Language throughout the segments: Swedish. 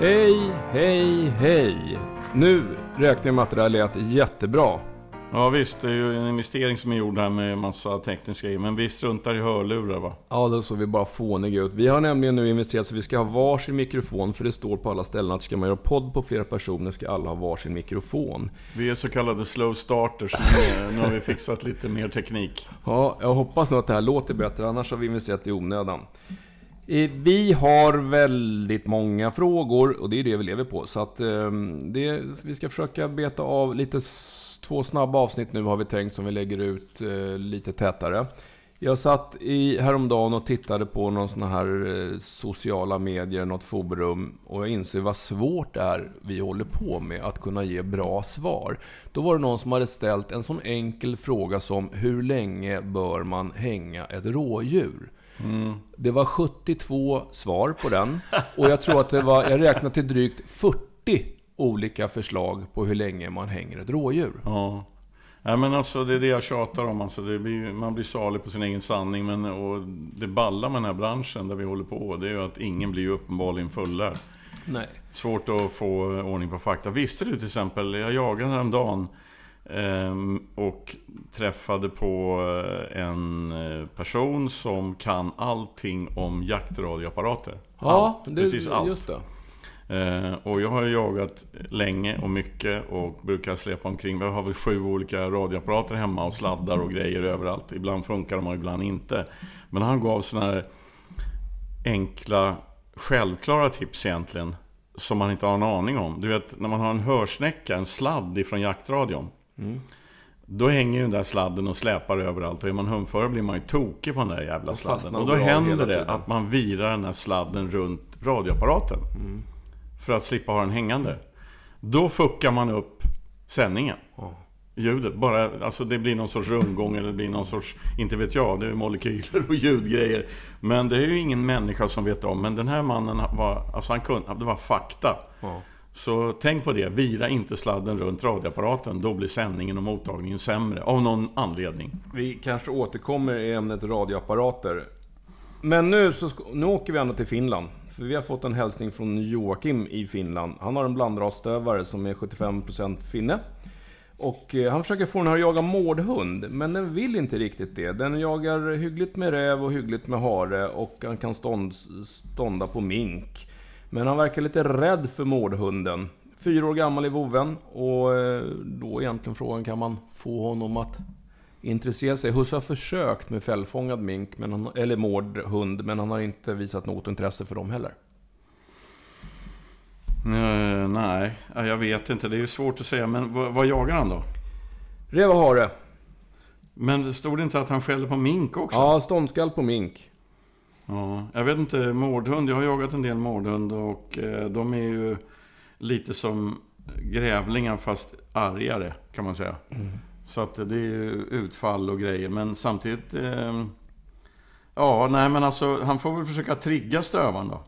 Hej, hej, hej. Nu räknar jag med att det där lät jättebra. Ja visst, det är ju en investering som är gjord här med massa tekniska grejer. Men vi struntar i hörlurar va? Ja, då såg vi bara fåniga ut. Vi har nämligen nu investerat så vi ska ha varsin mikrofon. För det står på alla ställen att ska man göra podd på flera personer ska alla ha varsin mikrofon. Vi är så kallade slow starters. Nu, nu har vi fixat lite mer teknik. Ja, jag hoppas nog att det här låter bättre. Annars har vi investerat i onödan. Eh, vi har väldigt många frågor och det är det vi lever på. Så att eh, det, vi ska försöka beta av lite två snabba avsnitt nu har vi tänkt som vi lägger ut eh, lite tätare. Jag satt i, häromdagen och tittade på någon sån här eh, sociala medier, något forum. Och jag inser vad svårt det är vi håller på med att kunna ge bra svar. Då var det någon som hade ställt en sån enkel fråga som Hur länge bör man hänga ett rådjur? Det var 72 svar på den. Och jag tror att det var, jag räknade till drygt 40 olika förslag på hur länge man hänger ett rådjur. Ja. Nej men alltså det är det jag tjatar om. Alltså, blir, man blir salig på sin egen sanning. Men och det balla med den här branschen där vi håller på. Det är ju att ingen blir uppenbarligen fullärd. Nej. Svårt att få ordning på fakta. Visste du till exempel, jag jagade häromdagen och träffade på eh, en eh, person som kan allting om jaktradioapparater. Ja, allt, det, precis allt. just det. Eh, och jag har ju jagat länge och mycket och brukar släpa omkring. Jag har väl sju olika radioapparater hemma och sladdar och grejer överallt. Ibland funkar de och ibland inte. Men han gav sådana här enkla, självklara tips egentligen. Som man inte har en aning om. Du vet, när man har en hörsnäcka, en sladd ifrån jaktradion. Då hänger ju den där sladden och släpar överallt. Och är man humförare blir man ju tokig på den där jävla sladden. Och då händer det att man virar den här sladden runt radioapparaten. Mm. För att slippa ha den hängande. Då fuckar man upp sändningen. Ja. Ljudet, bara, alltså det blir någon sorts rundgång eller det blir någon sorts, inte vet jag, det är molekyler och ljudgrejer. Men det är ju ingen människa som vet om. Men den här mannen var, alltså han kunde, det var fakta. Ja. Så tänk på det, vira inte sladden runt radioapparaten. Då blir sändningen och mottagningen sämre. Av någon anledning. Vi kanske återkommer i ämnet radioapparater. Men nu, så, nu åker vi ändå till Finland. För vi har fått en hälsning från Joakim i Finland. Han har en blandrasstövare som är 75% finne. Och eh, han försöker få den här att jaga mårdhund, men den vill inte riktigt det. Den jagar hyggligt med räv och hyggligt med hare och han kan stånd, stånda på mink. Men han verkar lite rädd för mårdhunden. Fyra år gammal i voven och eh, då är egentligen frågan, kan man få honom att intressera sig? Husse har försökt med fällfångad mink, men han, eller mårdhund, men han har inte visat något intresse för dem heller. Eh, nej, ja, jag vet inte. Det är ju svårt att säga. Men vad, vad jagar han då? Räv och hare. Men det stod det inte att han skällde på mink också? Ja, ståndskall på mink. Ja, jag vet inte, mårdhund. Jag har jagat en del mårdhund och eh, de är ju lite som grävlingar fast argare kan man säga. Så att det är ju utfall och grejer. Men samtidigt... Eh, ja, nej men alltså han får väl försöka trigga stövaren då.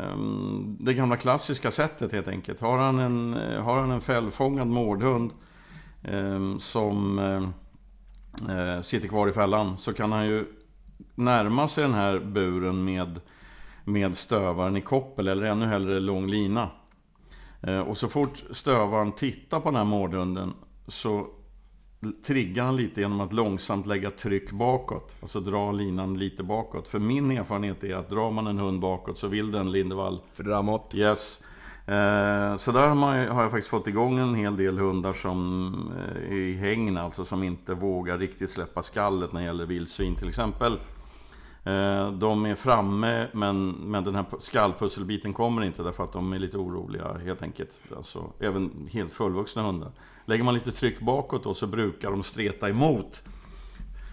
Ehm, Det gamla klassiska sättet helt enkelt. Har han en, eh, har han en fällfångad mårdhund ehm, som eh, eh, sitter kvar i fällan så kan han ju närma sig den här buren med, med stövaren i koppel eller ännu hellre lång lina. Eh, och så fort stövaren tittar på den här mårdhunden så triggar han lite genom att långsamt lägga tryck bakåt. Alltså dra linan lite bakåt. För min erfarenhet är att drar man en hund bakåt så vill den Lindevall Framåt. Yes. Eh, så där har, man, har jag faktiskt fått igång en hel del hundar som är i hägn, alltså som inte vågar riktigt släppa skallet när det gäller vildsvin till exempel. Eh, de är framme men, men den här skallpusselbiten kommer inte därför att de är lite oroliga helt enkelt. Alltså, även helt fullvuxna hundar. Lägger man lite tryck bakåt då så brukar de streta emot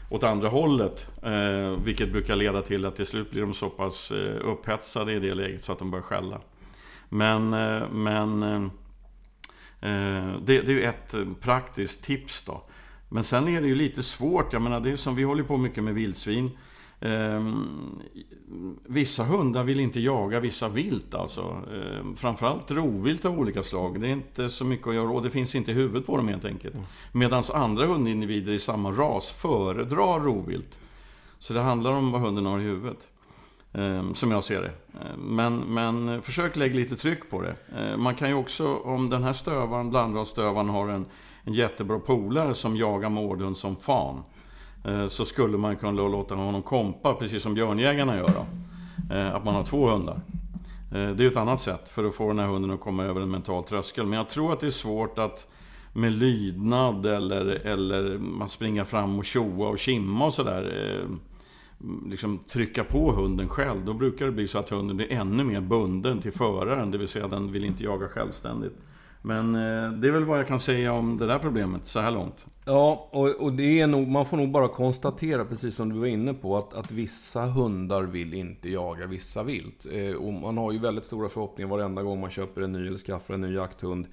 åt andra hållet. Eh, vilket brukar leda till att till slut blir de så pass upphetsade i det läget så att de börjar skälla. Men, eh, men eh, eh, det, det är ju ett praktiskt tips då. Men sen är det ju lite svårt. Jag menar, det är som vi håller på mycket med vildsvin. Ehm, vissa hundar vill inte jaga vissa vilt alltså. Ehm, framförallt rovvilt av olika slag. Det är inte så mycket att göra och det finns inte i huvudet på dem helt enkelt. Medan andra hundindivider i samma ras föredrar rovvilt. Så det handlar om vad hunden har i huvudet. Ehm, som jag ser det. Ehm, men, men försök lägga lite tryck på det. Ehm, man kan ju också, om den här stövaren, blandrasstövaren, har en, en jättebra polare som jagar mårdhund som fan. Eh, så skulle man kunna låta honom kompa, precis som björnjägarna gör. Då. Att man har två hundar. Det är ett annat sätt för att få den här hunden att komma över en mental tröskel. Men jag tror att det är svårt att med lydnad eller, eller man springer fram och tjoa och kimma och sådär liksom trycka på hunden själv, då brukar det bli så att hunden blir ännu mer bunden till föraren, det vill säga den vill inte jaga självständigt. Men eh, det är väl vad jag kan säga om det där problemet så här långt. Ja, och, och det är nog, man får nog bara konstatera, precis som du var inne på, att, att vissa hundar vill inte jaga vissa vilt. Eh, och man har ju väldigt stora förhoppningar varenda gång man köper en ny eller skaffar en ny jakthund.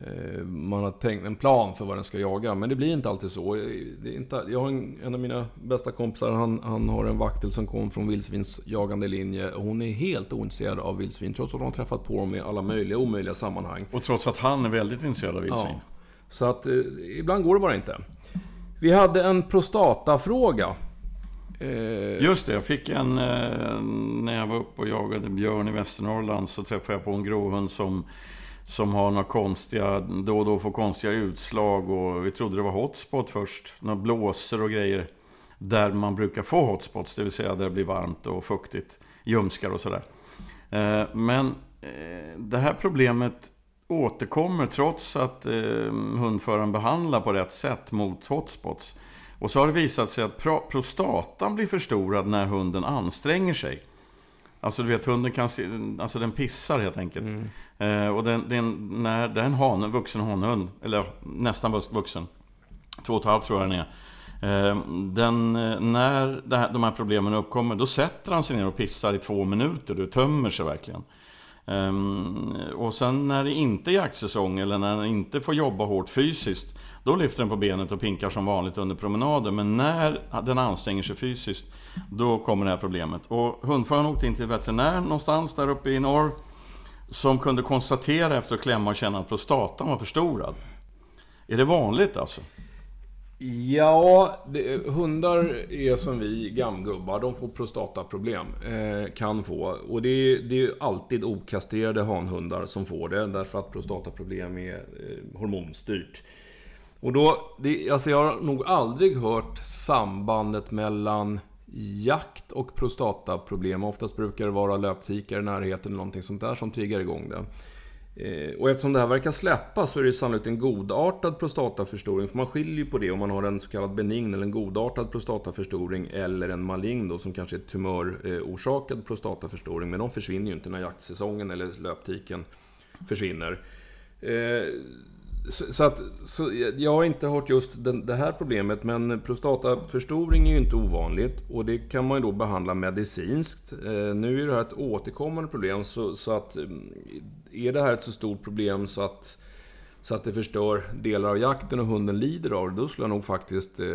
Eh, man har tänkt en plan för vad den ska jaga, men det blir inte alltid så. Det är inte, jag har en, en av mina bästa kompisar, han, han har en vaktel som kom från vildsvinsjagande linje. Och hon är helt ointresserad av vildsvin, trots att hon har träffat på dem i alla möjliga omöjliga sammanhang. Och trots att han är väldigt intresserad av vildsvin. Ja, så att eh, ibland går det bara inte. Vi hade en prostatafråga. Eh, Just det, jag fick en... Eh, när jag var uppe och jagade björn i Västernorrland så träffade jag på en gråhund som som har några konstiga, då och då får konstiga utslag och vi trodde det var hotspot först. Några blåser och grejer. Där man brukar få hotspots, det vill säga där det blir varmt och fuktigt. Ljumskar och sådär. Eh, men eh, det här problemet återkommer trots att eh, hundföraren behandlar på rätt sätt mot hotspots. Och så har det visat sig att prostatan blir förstorad när hunden anstränger sig. Alltså du vet, hunden kan se, alltså den pissar helt enkelt. Mm. Eh, och den, den, när det är en hane, vuxen hanhund, eller nästan vuxen, två och ett halvt tror jag den är. Eh, den, eh, när här, de här problemen uppkommer, då sätter han sig ner och pissar i två minuter. Du tömmer sig verkligen. Um, och sen när det inte är jaktsäsong eller när den inte får jobba hårt fysiskt Då lyfter den på benet och pinkar som vanligt under promenaden Men när den anstränger sig fysiskt Då kommer det här problemet Och hundföraren åkte in till veterinär någonstans där uppe i norr som kunde konstatera efter att klämma och känna att prostatan var förstorad Är det vanligt alltså? Ja, det, hundar är som vi gamgubbar. De får prostataproblem. Eh, kan få. Och det är, det är alltid okastrerade hanhundar som får det. Därför att prostataproblem är eh, hormonstyrt. Och då, det, alltså jag har nog aldrig hört sambandet mellan jakt och prostataproblem. Oftast brukar det vara löptikar i närheten eller någonting sånt där som triggar igång det. Eh, och eftersom det här verkar släppa så är det sannolikt en godartad prostataförstoring. För man skiljer ju på det om man har en så kallad benign eller en godartad prostataförstoring eller en malign då som kanske är tumörorsakad prostataförstoring. Men de försvinner ju inte när jaktsäsongen eller löptiken försvinner. Eh, så, så, att, så jag har inte hört just den, det här problemet, men prostataförstoring är ju inte ovanligt och det kan man ju då behandla medicinskt. Eh, nu är det här ett återkommande problem, så, så att mm, är det här ett så stort problem så att så att det förstör delar av jakten och hunden lider av det, då skulle jag nog faktiskt eh,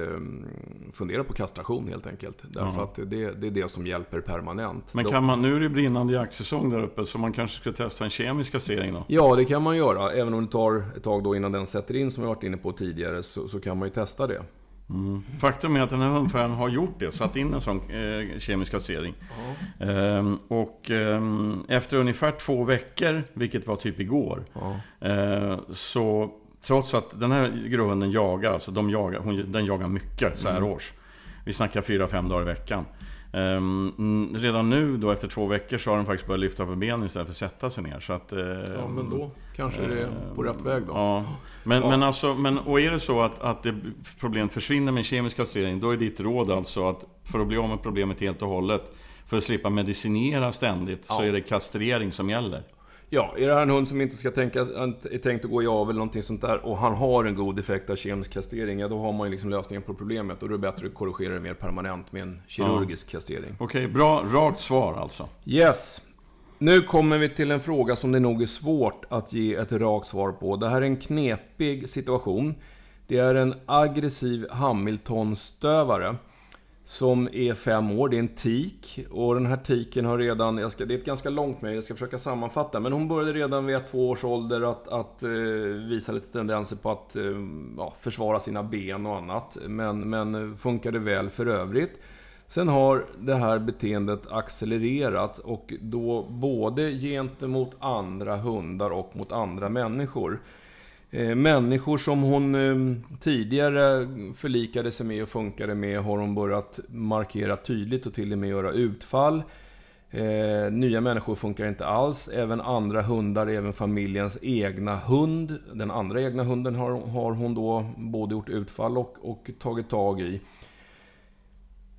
fundera på kastration helt enkelt. Därför mm. att det, det, är det som hjälper permanent. Men kan man, nu är det brinnande jaktsäsong där uppe, så man kanske ska testa en kemisk kastrering då? Ja, det kan man göra. Även om det tar ett tag då innan den sätter in, som vi varit inne på tidigare, så, så kan man ju testa det. Mm. Faktum är att den här hundföraren har gjort det, satt in en sån eh, kemisk kastrering. Mm. Ehm, och eh, efter ungefär två veckor, vilket var typ igår, eh, så trots att den här gråhunden jagar, alltså de jagar, hon, den jagar mycket så här mm. års. Vi snackar fyra, fem dagar i veckan. Um, redan nu då efter två veckor så har den faktiskt börjat lyfta på benen istället för att sätta sig ner. Så att, uh, ja men då kanske det är på rätt väg då. Ja. Men, ja. men alltså, men, och är det så att, att det problemet försvinner med kemisk kastrering, då är ditt råd alltså att för att bli av med problemet helt och hållet, för att slippa medicinera ständigt, ja. så är det kastrering som gäller. Ja, är det här en hund som inte ska tänka, är tänkt att gå i av eller någonting sånt där och han har en god effekt av kemisk kastrering, ja då har man ju liksom lösningen på problemet och då är det bättre att korrigera det mer permanent med en kirurgisk ja. kastrering. Okej, okay, bra. Rakt svar alltså. Yes. Nu kommer vi till en fråga som det nog är svårt att ge ett rakt svar på. Det här är en knepig situation. Det är en aggressiv Hamilton-stövare som är fem år. Det är en tik. Och den här tiken har redan, jag ska, det är ett ganska långt mejl, jag ska försöka sammanfatta. Men hon började redan vid två års ålder att, att eh, visa lite tendenser på att eh, ja, försvara sina ben och annat. Men, men funkade väl för övrigt. Sen har det här beteendet accelererat och då både gentemot andra hundar och mot andra människor. Eh, människor som hon ehm, tidigare förlikade sig med och funkade med har hon börjat markera tydligt och till och med göra utfall. Eh, nya människor funkar inte alls. Även andra hundar, även familjens egna hund. Den andra egna hunden har, har hon då både gjort utfall och, och tagit tag i.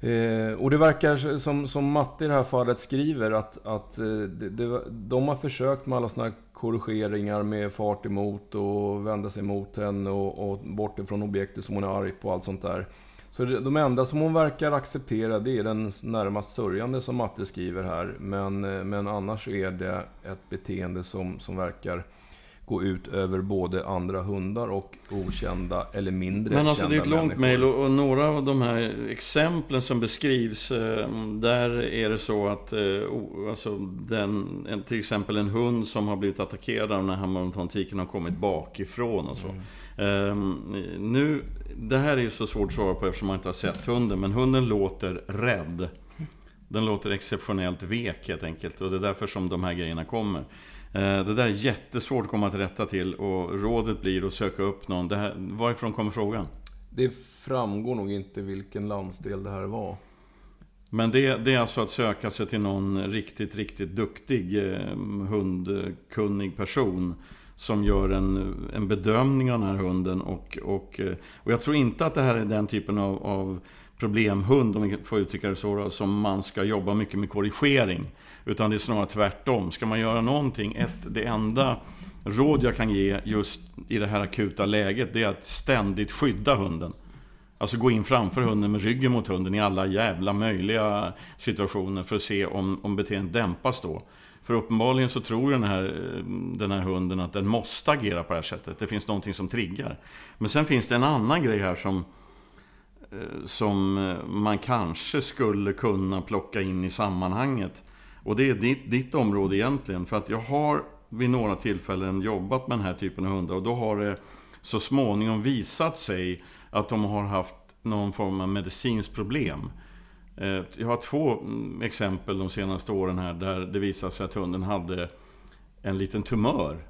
Eh, och det verkar som, som Matte i det här fallet skriver att, att eh, det, det, de har försökt med alla sådana korrigeringar med fart emot och vända sig mot henne och, och bort ifrån objektet som hon är arg på och allt sånt där. Så det, de enda som hon verkar acceptera det är den närmast sörjande som Matte skriver här. Men, eh, men annars är det ett beteende som, som verkar gå ut över både andra hundar och okända eller mindre Men alltså det är ett långt mejl och, och, några av de här exemplen som beskrivs eh, Där är det så att eh, alltså den, till exempel en hund som har blivit attackerad av den här hammertontiken har kommit bakifrån och så. Mm. Um, nu, det här är ju så svårt att svara på eftersom man inte har sett hunden, men hunden låter rädd. Den låter exceptionellt vek helt enkelt och det är därför som de här grejerna kommer. Eh, det där är jättesvårt att komma till rätta till och rådet blir att söka upp någon. Här, varifrån kommer frågan? Det framgår nog inte vilken landsdel det här var. Men det, det, är alltså att söka sig till någon riktigt, riktigt duktig eh, hundkunnig person som gör en, en bedömning av den här hunden. Och, och, eh, och jag tror inte att det här är den typen av, av problemhund, om vi får uttrycka det så, då, som man ska jobba mycket med korrigering. Utan det är snarare tvärtom. Ska man göra någonting, ett, det enda råd jag kan ge just i det här akuta läget, det är att ständigt skydda hunden. Alltså gå in framför hunden med ryggen mot hunden i alla jävla möjliga situationer för att se om, om beteendet dämpas då. För uppenbarligen så tror den här, den här hunden att den måste agera på det här sättet. Det finns någonting som triggar. Men sen finns det en annan grej här som, eh, som eh, man kanske skulle kunna plocka in i sammanhanget. Och det är ditt, ditt område egentligen. För att jag har vid några tillfällen jobbat med den här typen av hundar. Och då har det så småningom visat sig att de har haft någon form av medicinskt problem. Eh, jag har två mm, exempel de senaste åren här där det visade sig att hunden hade en liten tumör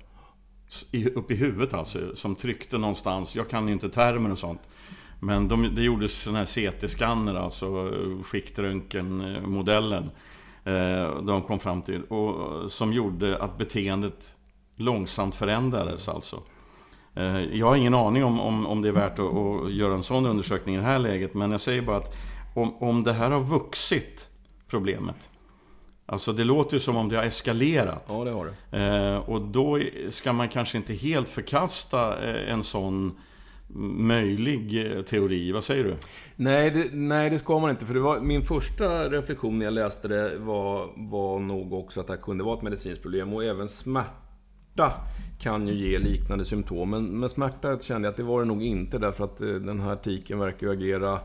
uppe i huvudet alltså, som tryckte någonstans. Jag kan ju inte termer och sånt. Men de, det gjordes sådana här CT-scanner, alltså eh, skiktröntgenmodellen. modellen de kom fram till. Och, som gjorde att beteendet långsamt förändrades alltså. Eh, jag har ingen aning om, om, om det är värt att, att, göra en sån undersökning i det här läget. Men jag säger bara att om, om det här har vuxit, problemet. Alltså det låter ju som om det har eskalerat. Ja, det har det. Eh, och då ska man kanske inte helt förkasta en sån möjlig eh, teori. Vad säger du? Nej det, nej, det ska man inte. För det var, min första reflektion när jag läste det var, var nog också att det här kunde vara ett medicinskt problem. Och även smärta kan ju ge liknande symptom. Men men smärta kände jag att det var det nog inte. Därför att eh, den här tiken verkar ju agera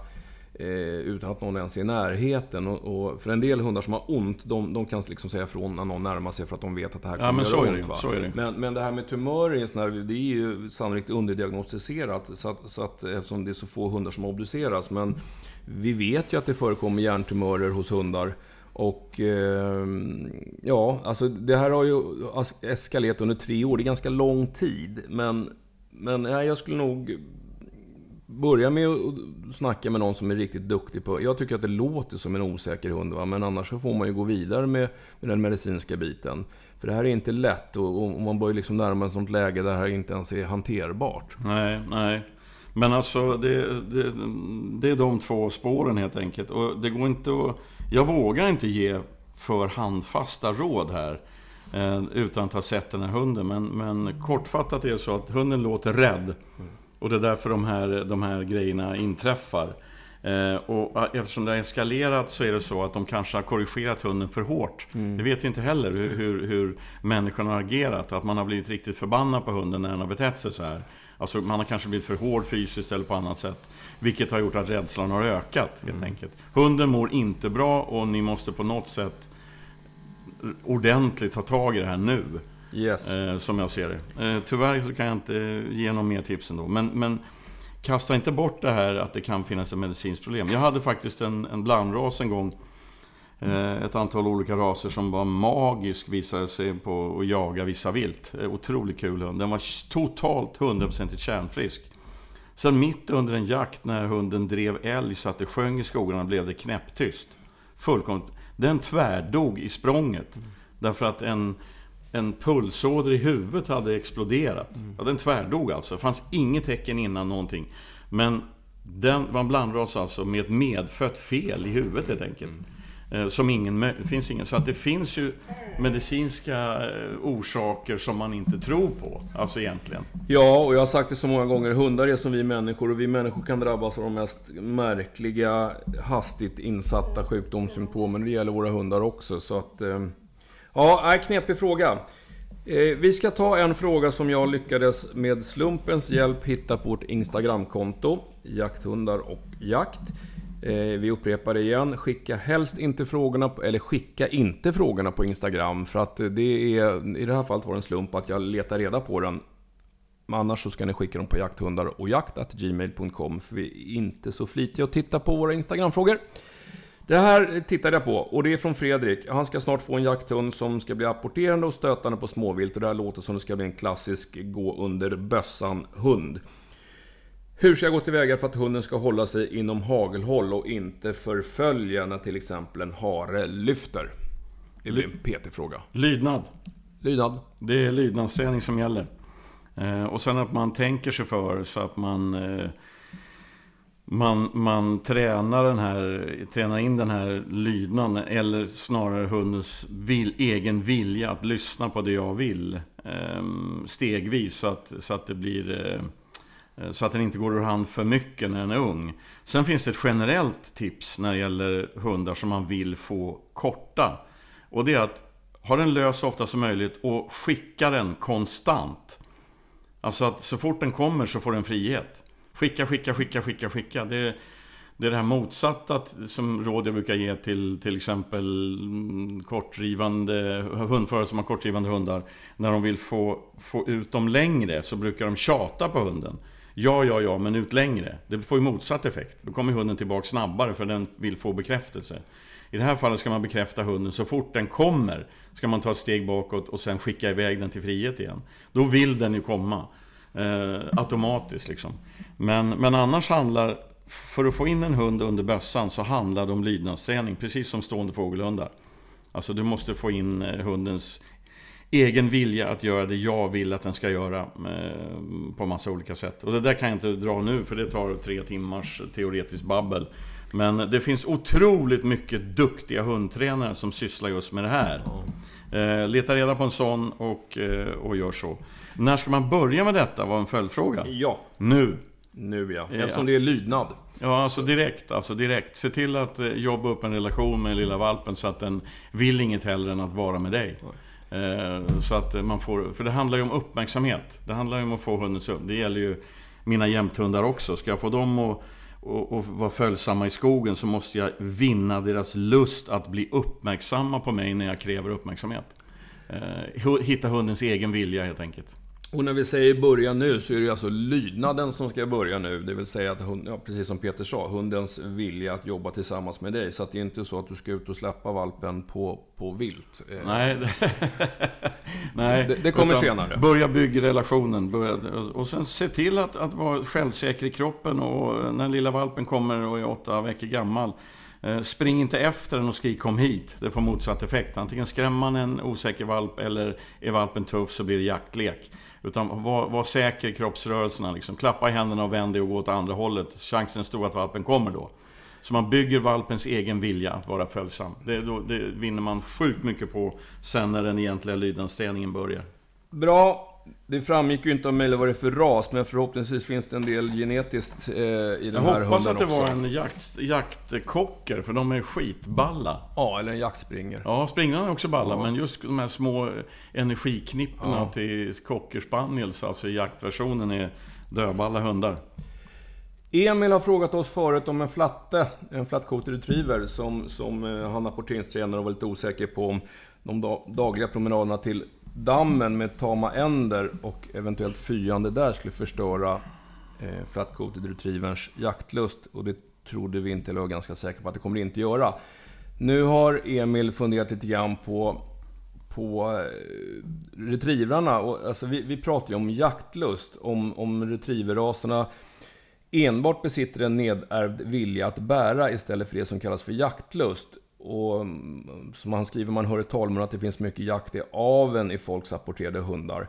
Eh, utan att någon ens är i närheten. Och, och, för en del hundar som har ont, de, de kan liksom säga ifrån när någon närmar sig för att de vet att det här kommer ja, göra ont. Va? Men, men det här med tumörer, det är ju sannolikt underdiagnostiserat. Så att, så att, eftersom det är så få hundar som obduceras. Men vi vet ju att det förekommer hjärntumörer hos hundar. Och eh, ja, alltså det här har ju eskalerat under tre år. Det är ganska lång tid. Men, men ja, jag skulle nog börja med att snacka med någon som är riktigt duktig på... Jag tycker att det låter som en osäker hund, va? men annars så får man ju gå vidare med, med den medicinska biten. För det här är inte lätt och, och man börjar liksom närma sig ett läge där det här inte ens är hanterbart. Nej, nej. Men alltså, det, det, det är de två spåren helt enkelt. Och det går inte att... Jag vågar inte ge för handfasta råd här. Eh, utan att ha sett den här hunden. Men, men kortfattat är det så att hunden låter rädd. Och det är därför de här, de här grejerna inträffar. Eh, och eftersom det har eskalerat så är det så att de kanske har korrigerat hunden för hårt. Mm. Det vet vi inte heller hur, hur, hur människan har agerat. Att man har blivit riktigt förbannad på hunden när den har betett sig så här. Alltså man har kanske blivit för hård fysiskt eller på annat sätt. Vilket har gjort att rädslan har ökat helt mm. enkelt. Hunden mår inte bra och ni måste på något sätt ordentligt ta tag i det här nu. Yes. Eh, som jag ser det. Eh, tyvärr så kan jag inte ge någon mer tips ändå. Men, men kasta inte bort det här att det kan finnas ett medicinskt problem. Jag hade faktiskt en, en blandras en gång. Eh, ett antal olika raser som var magisk visade sig på att jaga vissa vilt. Eh, otroligt kul hund. Den var totalt 100% kärnfrisk. Sen mitt under en jakt när hunden drev älg så att det sjöng i skogarna blev det knäpptyst. Fullkomligt. Den tvärdog i språnget. Mm. Därför att en, en pulsåder i huvudet hade exploderat. Mm. Ja, den tvärdog alltså. Det fanns inget tecken innan någonting. Men den var en blandras alltså med ett medfött fel i huvudet helt enkelt. Mm. Eh, som ingen, finns ingen, så att det finns ju medicinska eh, orsaker som man inte tror på, alltså egentligen. Ja, och jag har sagt det så många gånger, hundar är som vi människor och vi människor kan drabbas av de mest märkliga, hastigt insatta sjukdomssymptomen. Det gäller våra hundar också, så att... Ja, knepig fråga. Eh, vi ska ta en fråga som jag lyckades med slumpens hjälp hitta på vårt Instagramkonto, Jakthundar och jakt. Eh, vi upprepar det igen. Skicka helst inte frågorna, eller skicka inte frågorna på Instagram. För att det är, i det här fallet var det en slump att jag letar reda på den. Men annars så ska ni skicka dem på jakthundar och jakt.gmail.com. För vi är inte så flitiga att titta på våra Instagramfrågor. Det här tittade jag på och det är från Fredrik. Han ska snart få en jakthund som ska bli apporterande och stötande på småvilt. Och det här låter som det ska bli en klassisk gå under bössan-hund. Hur ska jag gå tillväga för att hunden ska hålla sig inom hagelhåll och inte förfölja när till exempel en hare lyfter? Det blir en PT-fråga. Lydnad. Lydnad. Det är lydnadsträning som gäller. Eh, och sen att man tänker sig för så att man eh, man, man tränar, den här, tränar in den här lydnaden eller snarare hundens vil, egen vilja att lyssna på det jag vill ehm, stegvis så att, så att det blir eh, så att den inte går ur hand för mycket när den är ung. Sen finns det ett generellt tips när det gäller hundar som man vill få korta. Och det är att ha den lös så ofta som möjligt och skicka den konstant. Alltså att så fort den kommer så får den frihet. Skicka, skicka, skicka, skicka, skicka. Det är det, är det här motsatta som råd jag brukar ge till till exempel mm, kortdrivande hundförare som har kortdrivande hundar. När de vill få, få ut dem längre så brukar de tjata på hunden. Ja, ja, ja, men ut längre. Det får ju motsatt effekt. Då kommer hunden tillbaka snabbare för den vill få bekräftelse. I det här fallet ska man bekräfta hunden så fort den kommer. Ska man ta ett steg bakåt och sen skicka iväg den till frihet igen. Då vill den ju komma. Eh, automatiskt liksom. Men, men annars handlar, för att få in en hund under bössan så handlar det om lydnadsträning. Precis som stående fågelhundar. Alltså du måste få in eh, hundens egen vilja att göra det jag vill att den ska göra eh, på massa olika sätt. Och det där kan jag inte dra nu för det tar tre timmars teoretiskt babbel. Men det finns otroligt mycket duktiga hundtränare som sysslar just med det här. Eh, leta reda på en sån och, och gör så. När ska man börja med detta var en följdfråga. Ja. Nu. Nu ja, eftersom det är lydnad. Ja, alltså direkt. Alltså direkt. Se till att jobba upp en relation med lilla valpen så att den vill inget hellre än att vara med dig. Eh, så att man får, för det handlar ju om uppmärksamhet. Det handlar ju om att få hundens upp. Det gäller ju mina jämthundar också. Ska jag få dem att och, och vara följsamma i skogen så måste jag vinna deras lust att bli uppmärksamma på mig när jag kräver uppmärksamhet. Eh, hitta hundens egen vilja helt enkelt. Och när vi säger börja nu så är det alltså lydnaden som ska börja nu. Det vill säga att, hund, ja, precis som Peter sa, hundens vilja att jobba tillsammans med dig. Så att det är inte så att du ska ut och släppa valpen på, på vilt. Eh, Nej, Nej. Det, det kommer Utan senare. Börja bygga relationen. Börja, och sen se till att, att vara självsäker i kroppen. Och när lilla valpen kommer och är åtta veckor gammal. Eh, spring inte efter den och skrik kom hit. Det får motsatt effekt. Antingen skrämmer man en osäker valp eller är valpen tuff så blir det jaktlek. Utan var, var säker i kroppsrörelserna. Liksom. Klappa i händerna och vänd dig och gå åt andra hållet. Chansen är stor att valpen kommer då. Så man bygger valpens egen vilja att vara följsam. Det, då, det vinner man sjukt mycket på sen när den egentliga lydnadsträningen börjar. Bra. Det framgick ju inte av mejlet vad det är för ras, men förhoppningsvis finns det en del genetiskt eh, i den här hunden också. Jag hoppas att det var en jakt, jaktkocker, för de är skitballa. Ja, eller en jaktspringer. Ja, springarna är också balla, ja. men just de här små energiknipporna ja. till cocker spaniels, alltså jaktversionen, är dödballa hundar. Emil har frågat oss förut om en flatte, en flatcoated retriever, som, som eh, han apporteringstränare var lite osäker på om de dagliga promenaderna till dammen med tama änder och eventuellt fyande där skulle förstöra eh, flatcoated retrieverns jaktlust. Och det trodde vi inte, eller var ganska säkra på att det kommer det inte göra. Nu har Emil funderat lite grann på, på eh, retrievrarna. Och, alltså, vi, vi pratar ju om jaktlust, om, om retrieverraserna enbart besitter en nedärvd vilja att bära istället för det som kallas för jaktlust. Och mm, som han skriver, man hör i talmun att det finns mycket jakt i aven i folks apporterade hundar.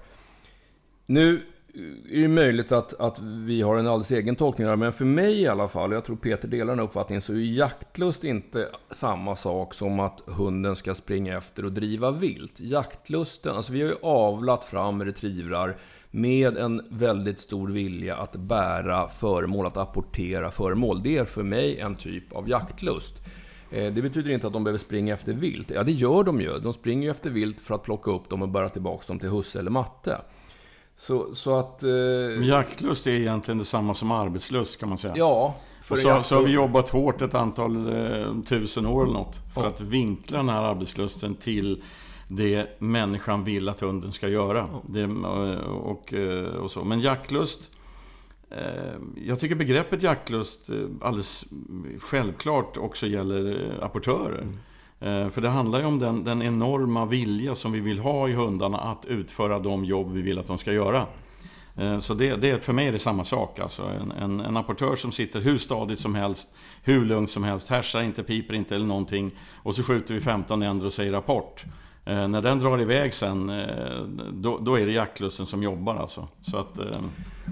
Nu eh, är det möjligt att, att vi har en alldeles egen tolkning där, men för mig i alla fall, och jag tror Peter delar den uppfattningen, så är jaktlust inte samma sak som att hunden ska springa efter och driva vilt. Jaktlusten, alltså vi har ju avlat fram retrievrar med en väldigt stor vilja att bära föremål, att apportera föremål. Det är för mig en typ av jaktlust. Eh, det betyder inte att de behöver springa efter vilt. Ja, det gör de ju. De springer ju efter vilt för att plocka upp dem och bära tillbaka dem till husse eller matte. Så, så att... Eh... Jaktlust är egentligen detsamma som arbetslust kan man säga. Ja. och så, så, har vi jobbat hårt ett antal eh, tusen år eller något. För ja. att vinkla den här arbetslusten till det människan vill att hunden ska göra. Ja. Det, och, och, så. Men jaktlust jag tycker begreppet jaktlust alldeles självklart också gäller apportörer. Mm. Eh, för det handlar ju om den, den, enorma vilja som vi vill ha i hundarna att utföra de jobb vi vill att de ska göra. Eh, så det, det, för mig är det samma sak. Alltså en, en, en apportör som sitter hur stadigt som helst, hur lugnt som helst, härsar inte, piper inte eller någonting. Och så skjuter vi 15 änder och säger rapport. Eh, när den drar iväg sen, eh, då, då, är det jaktlusten som jobbar alltså. Så att, eh...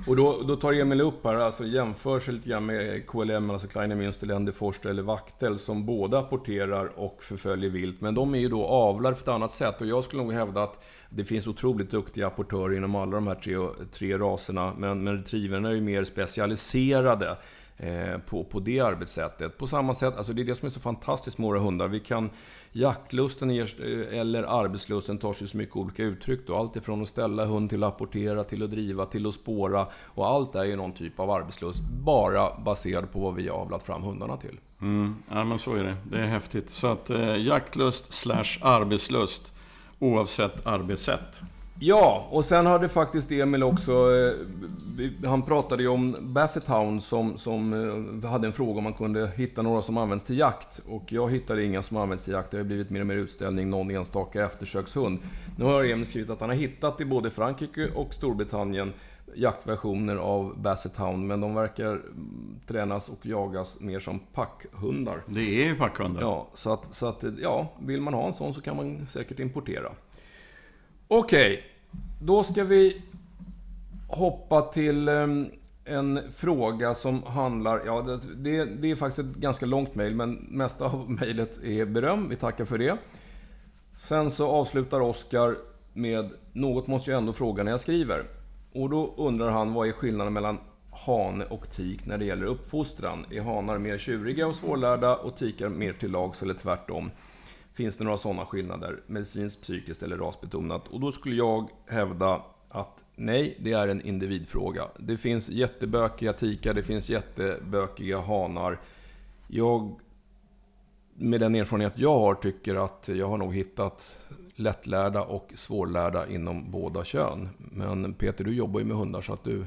Och då, då tar Emil upp här, alltså jämför sig lite grann med KLM, alltså Kleine Münsterländer, Forster eller Vaktel, som båda apporterar och förföljer vilt. Men de är ju då avlade på ett annat sätt. Och jag skulle nog hävda att det finns otroligt duktiga apportörer inom alla de här tre, tre raserna. Men, men retrieverna är ju mer specialiserade. Eh, på, på det arbetssättet. På samma sätt, alltså det är det som är så fantastiskt med våra hundar. Vi kan, jaktlusten eh, eller arbetslusten tar sig så mycket olika uttryck. Då. Allt ifrån att ställa hund till att apportera, till att driva, till att spåra. Och allt är ju någon typ av arbetslust. Bara baserad på vad vi har avlat fram hundarna till. Mm, ja men så är det. Det är häftigt. Så att eh, jaktlust slash arbetslust oavsett arbetssätt. Ja, och sen hade faktiskt Emil också... Eh, han pratade ju om Basset Hound som, som eh, hade en fråga om man kunde hitta några som används till jakt. Och jag hittade inga som används till jakt. Det har blivit mer och mer utställning, någon enstaka eftersökshund. Nu har Emil skrivit att han har hittat i både Frankrike och Storbritannien jaktversioner av Basset Hound, men de verkar tränas och jagas mer som packhundar. Det är ju packhundar. Ja, så att, så att, ja, vill man ha en sån så kan man säkert importera. Okej då ska vi hoppa till ehm, en fråga som handlar... Ja, det, det är faktiskt ett ganska långt mejl, men mesta av mejlet är beröm. Vi tackar för det. Sen så avslutar Oskar med Något måste jag ändå fråga när jag skriver. Och då undrar han vad är skillnaden mellan hane och tik när det gäller uppfostran? Är hanar mer tjuriga och svårlärda och tikar mer till lags eller tvärtom? Finns det några sådana skillnader, medicinskt, psykiskt eller rasbetonat? Och då skulle jag hävda att nej, det är en individfråga. Det finns jättebökiga tikar, det finns jättebökiga hanar. Jag, med den erfarenhet jag har, tycker att jag har nog hittat lättlärda och svårlärda inom båda kön. Men Peter, du jobbar ju med hundar så att du...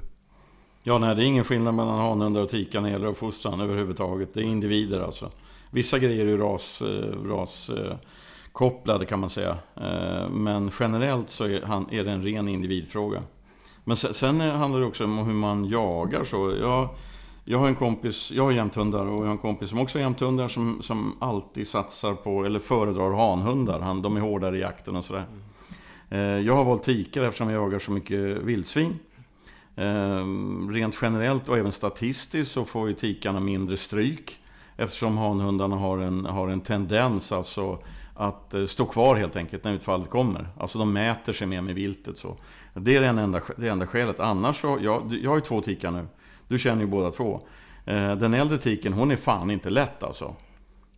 Ja, nej, det är ingen skillnad mellan hanhundar och tikar när det gäller uppfostran överhuvudtaget. Det är individer alltså. Vissa grejer är ju ras, eh, ras kopplade kan man säga. Eh, men generellt så är det en ren individfråga. Men sen handlar det också om hur man jagar. Så jag, jag har en kompis, jag har jämthundar och jag har en kompis som också har jämthundar som, som alltid satsar på, eller föredrar hanhundar. Han, de är hårdare i jakten och sådär. Eh, jag har valt tikar eftersom jag jagar så mycket vildsvin. Rent generellt och även statistiskt så får ju tikarna mindre stryk. Eftersom hanhundarna har en, har en tendens alltså att eh, stå kvar helt enkelt när utfallet kommer. Alltså de mäter sig mer med viltet. Så. Det är det enda, det enda skälet. Annars så, jag, jag har ju två tikar nu. Du känner ju båda två. Eh, den äldre tiken, hon är fan inte lätt alltså.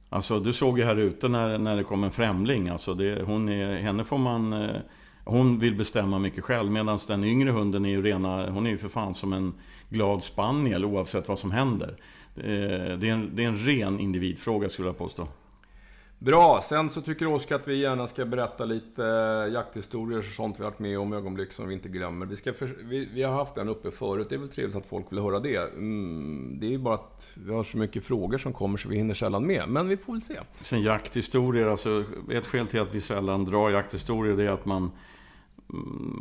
Alltså du såg ju här ute när, när det kom en främling. Alltså det, hon är, henne får man... Eh, hon vill bestämma mycket själv. Medan den yngre hunden är ju rena... Hon är ju för fan som en glad spaniel oavsett vad som händer. Det är en, det är en ren individfråga skulle jag påstå. Bra, sen så tycker Oskar att vi gärna ska berätta lite eh, jakthistorier och sånt vi har varit med om, ögonblick som vi inte glömmer. Vi, ska för, vi, vi, har haft den uppe förut, det är väl trevligt att folk vill höra det. Mm, det är ju bara att vi har så mycket frågor som kommer så vi hinner sällan med, men vi får väl se. Sen jakthistorier, alltså ett skäl till att vi sällan drar jakthistorier det är att man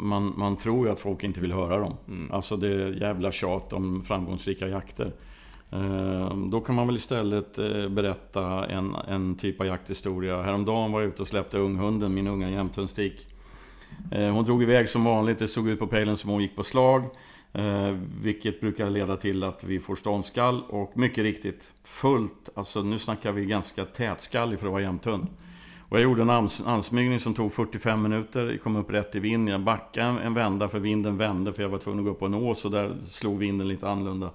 man, man tror ju att folk inte vill höra dem. Mm. Alltså det är jävla tjat om framgångsrika jakter. Ehm, då kan man väl istället eh, berätta en, en typ av jakthistoria. Häromdagen var jag ute och släppte unghunden, min unga jämthundstik. Ehm, hon drog iväg som vanligt, det såg ut på pejlen som hon gick på slag. Eh, vilket brukar leda till att vi får ståndskall och mycket riktigt fullt, alltså nu snackar vi ganska tätskallig för att vara jämthund. Och jag gjorde en ans ansmygning som tog 45 minuter, jag kom upp rätt i vind, jag backade en vända för vinden vände för jag var tvungen att gå upp på en ås och där slog vinden lite annorlunda.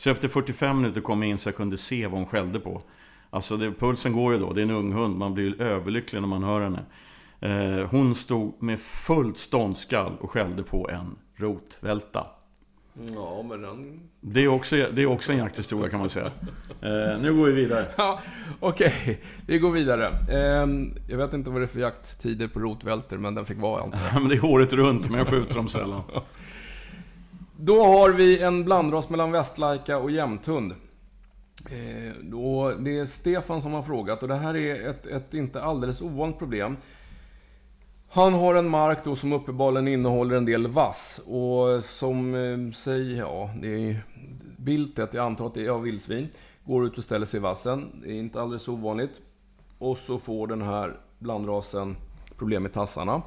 Så efter 45 minuter kom jag in så jag kunde se vad hon skällde på. Alltså det, pulsen går ju då, det är en ung hund, man blir överlycklig när man hör henne. Eh, hon stod med fullt ståndskall och skällde på en rotvälta. Ja, men den... Det är också, det är också en jakthistoria kan man säga. Eh, nu går vi vidare. Ja, Okej, okay. vi går vidare. Eh, jag vet inte vad det är för jakttider på rotvälter, men den fick vara antar jag. men det är året runt, men jag skjuter dem sällan. Då har vi en blandras mellan västlajka och jämthund. Eh, då, det är Stefan som har frågat och det här är ett, ett inte alldeles ovanligt problem. Han har en mark då som uppenbarligen innehåller en del vass och som eh, säger, ja, det är viltet, jag antar att det är av vildsvin, går ut och ställer sig i vassen. Det är inte alldeles ovanligt. Och så får den här blandrasen problem med tassarna.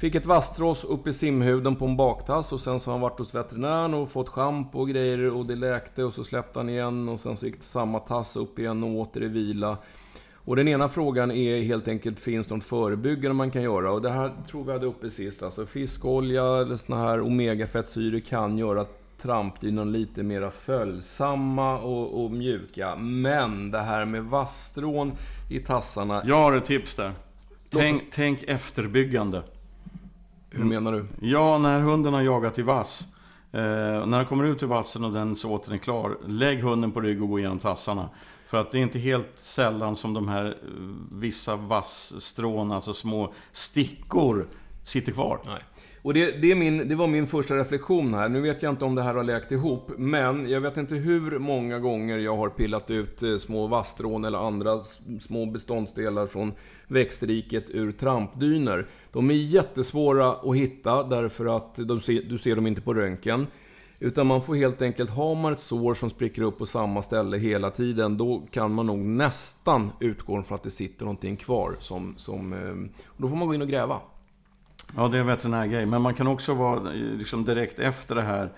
Fick ett vasstrås upp i simhuden på en baktass och sen så har han varit hos veterinären och fått schampo och grejer och det läkte och så släppte han igen och sen så gick samma tass upp igen och åter i vila. Och den ena frågan är helt enkelt, finns det något förebyggande man kan göra? Och det här tror vi hade uppe sist. Alltså fiskolja eller såna här omegafettsyror kan göra trampdynan lite mera följsamma och, och, mjuka. Men det här med vasstrån i tassarna... Jag har ett tips där. Tänk, tänk efterbyggande. Hur menar du? Ja, när hunden har jagat i vass. Eh, när han kommer ut ur vassen och den såten är klar. Lägg hunden på rygg och gå igenom tassarna. För att det är inte helt sällan som de här eh, vissa vassstrån, alltså små stickor, sitter kvar. Nej. Och det, det, är min, det var min första reflektion här. Nu vet jag inte om det här har läkt ihop, men jag vet inte hur många gånger jag har pillat ut eh, små vasstrån eller andra små beståndsdelar från växtriket ur trampdyner. De är jättesvåra att hitta därför att de du ser dem inte på röntgen. Utan man får helt enkelt, har man ett sår som spricker upp på samma ställe hela tiden, då kan man nog nästan utgå från att det sitter någonting kvar. Som, som, eh, då får man gå in och gräva. Ja, det är en veterinärgrej. Men man kan också vara liksom direkt efter det här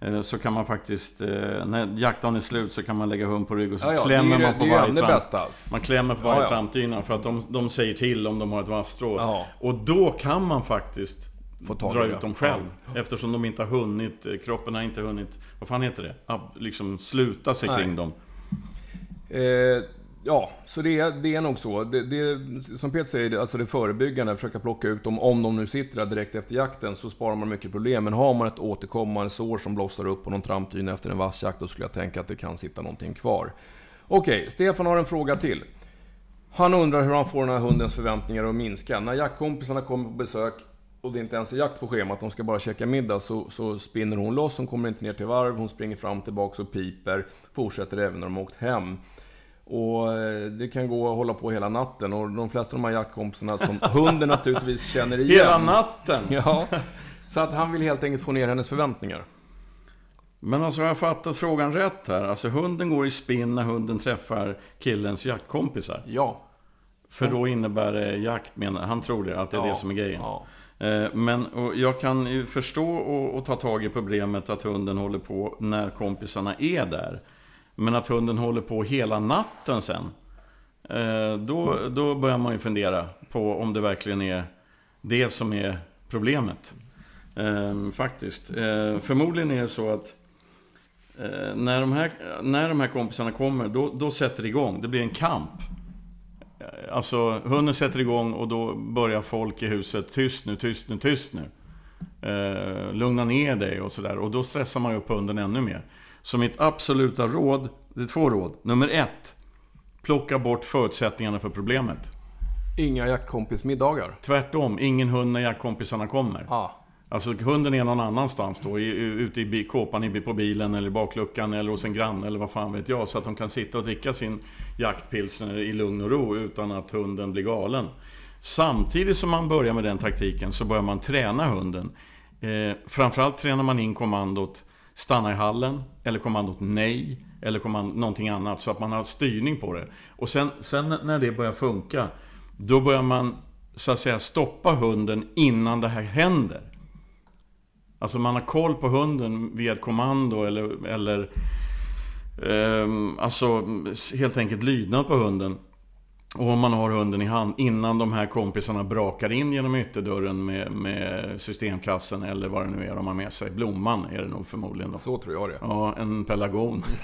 eh, så kan man faktiskt, eh, när jaktdagen är slut så kan man lägga hund på rygg och så ja, ja, klämmer man på varje tramp. Bästa. Man klämmer på varje ja, trampdyna för att de, de säger till om de har ett vasstrå. Och då kan man faktiskt Få dra ut dem själv. Eftersom de inte har hunnit, eh, kroppen har inte hunnit, vad fan heter det? Liksom sluta sig Nej. kring dem. Eh, Ja, så det, det är nog så. Det, det, som Peter säger, alltså det förebyggande, försöka plocka ut dem, om de nu sitter där direkt efter jakten, så sparar man mycket problem. Men har man ett återkommande sår som blossar upp på någon trampdyna efter en vass jakt, då skulle jag tänka att det kan sitta någonting kvar. Okej, Stefan har en fråga till. Han undrar hur han får den här hundens förväntningar att minska. När jaktkompisarna kommer på besök och det inte ens är jakt på schemat, de ska bara käka middag, så, så spinner hon loss, hon kommer inte ner till varv, hon springer fram och tillbaka och piper, fortsätter även när de har åkt hem. Och eh, det kan gå att hålla på hela natten och de flesta av de här jaktkompisarna som hunden naturligtvis känner igen. Hela natten? Ja. Så att han vill helt enkelt få ner hennes förväntningar. Men alltså har jag fattat frågan rätt här? Alltså hunden går i spinn när hunden träffar killens jaktkompisar? Ja. För då innebär det jakt, menar han tror det, att det är ja, det som är grejen. Ja. Eh, men jag kan ju förstå och, och ta tag i problemet att hunden håller på när kompisarna är där. Men att hunden håller på hela natten sen. Eh, då, då börjar man ju fundera på om det verkligen är det som är problemet. Eh, faktiskt. Eh, förmodligen är det så att när de här, när de här kompisarna kommer, då, då sätter det igång. Det blir en kamp. Alltså, hunden sätter igång och då börjar folk i huset, tyst nu, tyst nu, tyst nu. Eh, lugna ner dig och sådär. Och då stressar man ju upp hunden ännu mer. Så mitt absoluta råd, det är två råd. Nummer ett. plockar bort förutsättningarna för problemet. Inga jaktkompismiddagar. Tvärtom, ingen hund när jaktkompisarna kommer. Ah. Alltså hunden är någon annanstans då, ute i kåpan på bilen eller i bakluckan eller hos en granne eller vad fan vet jag. Så att de kan sitta och dricka sin jaktpilsner i lugn och ro utan att hunden blir galen. Samtidigt som man börjar med den taktiken så börjar man träna hunden. Eh, framförallt tränar man in kommandot stanna i hallen, eller kommandot nej, eller kommandot någonting annat. Så att man har styrning på det. Och sen, sen när det börjar funka, då börjar man så att säga stoppa hunden innan det här händer. Alltså man har koll på hunden via ett kommando eller, eller ehm, alltså helt enkelt lydnad på hunden. Och om man har hunden i hand innan de här kompisarna brakar in genom ytterdörren med, med systemkassen eller vad det nu är de har med sig. Blomman är det nog förmodligen. Då. Så tror jag det. Ja, en pelargon.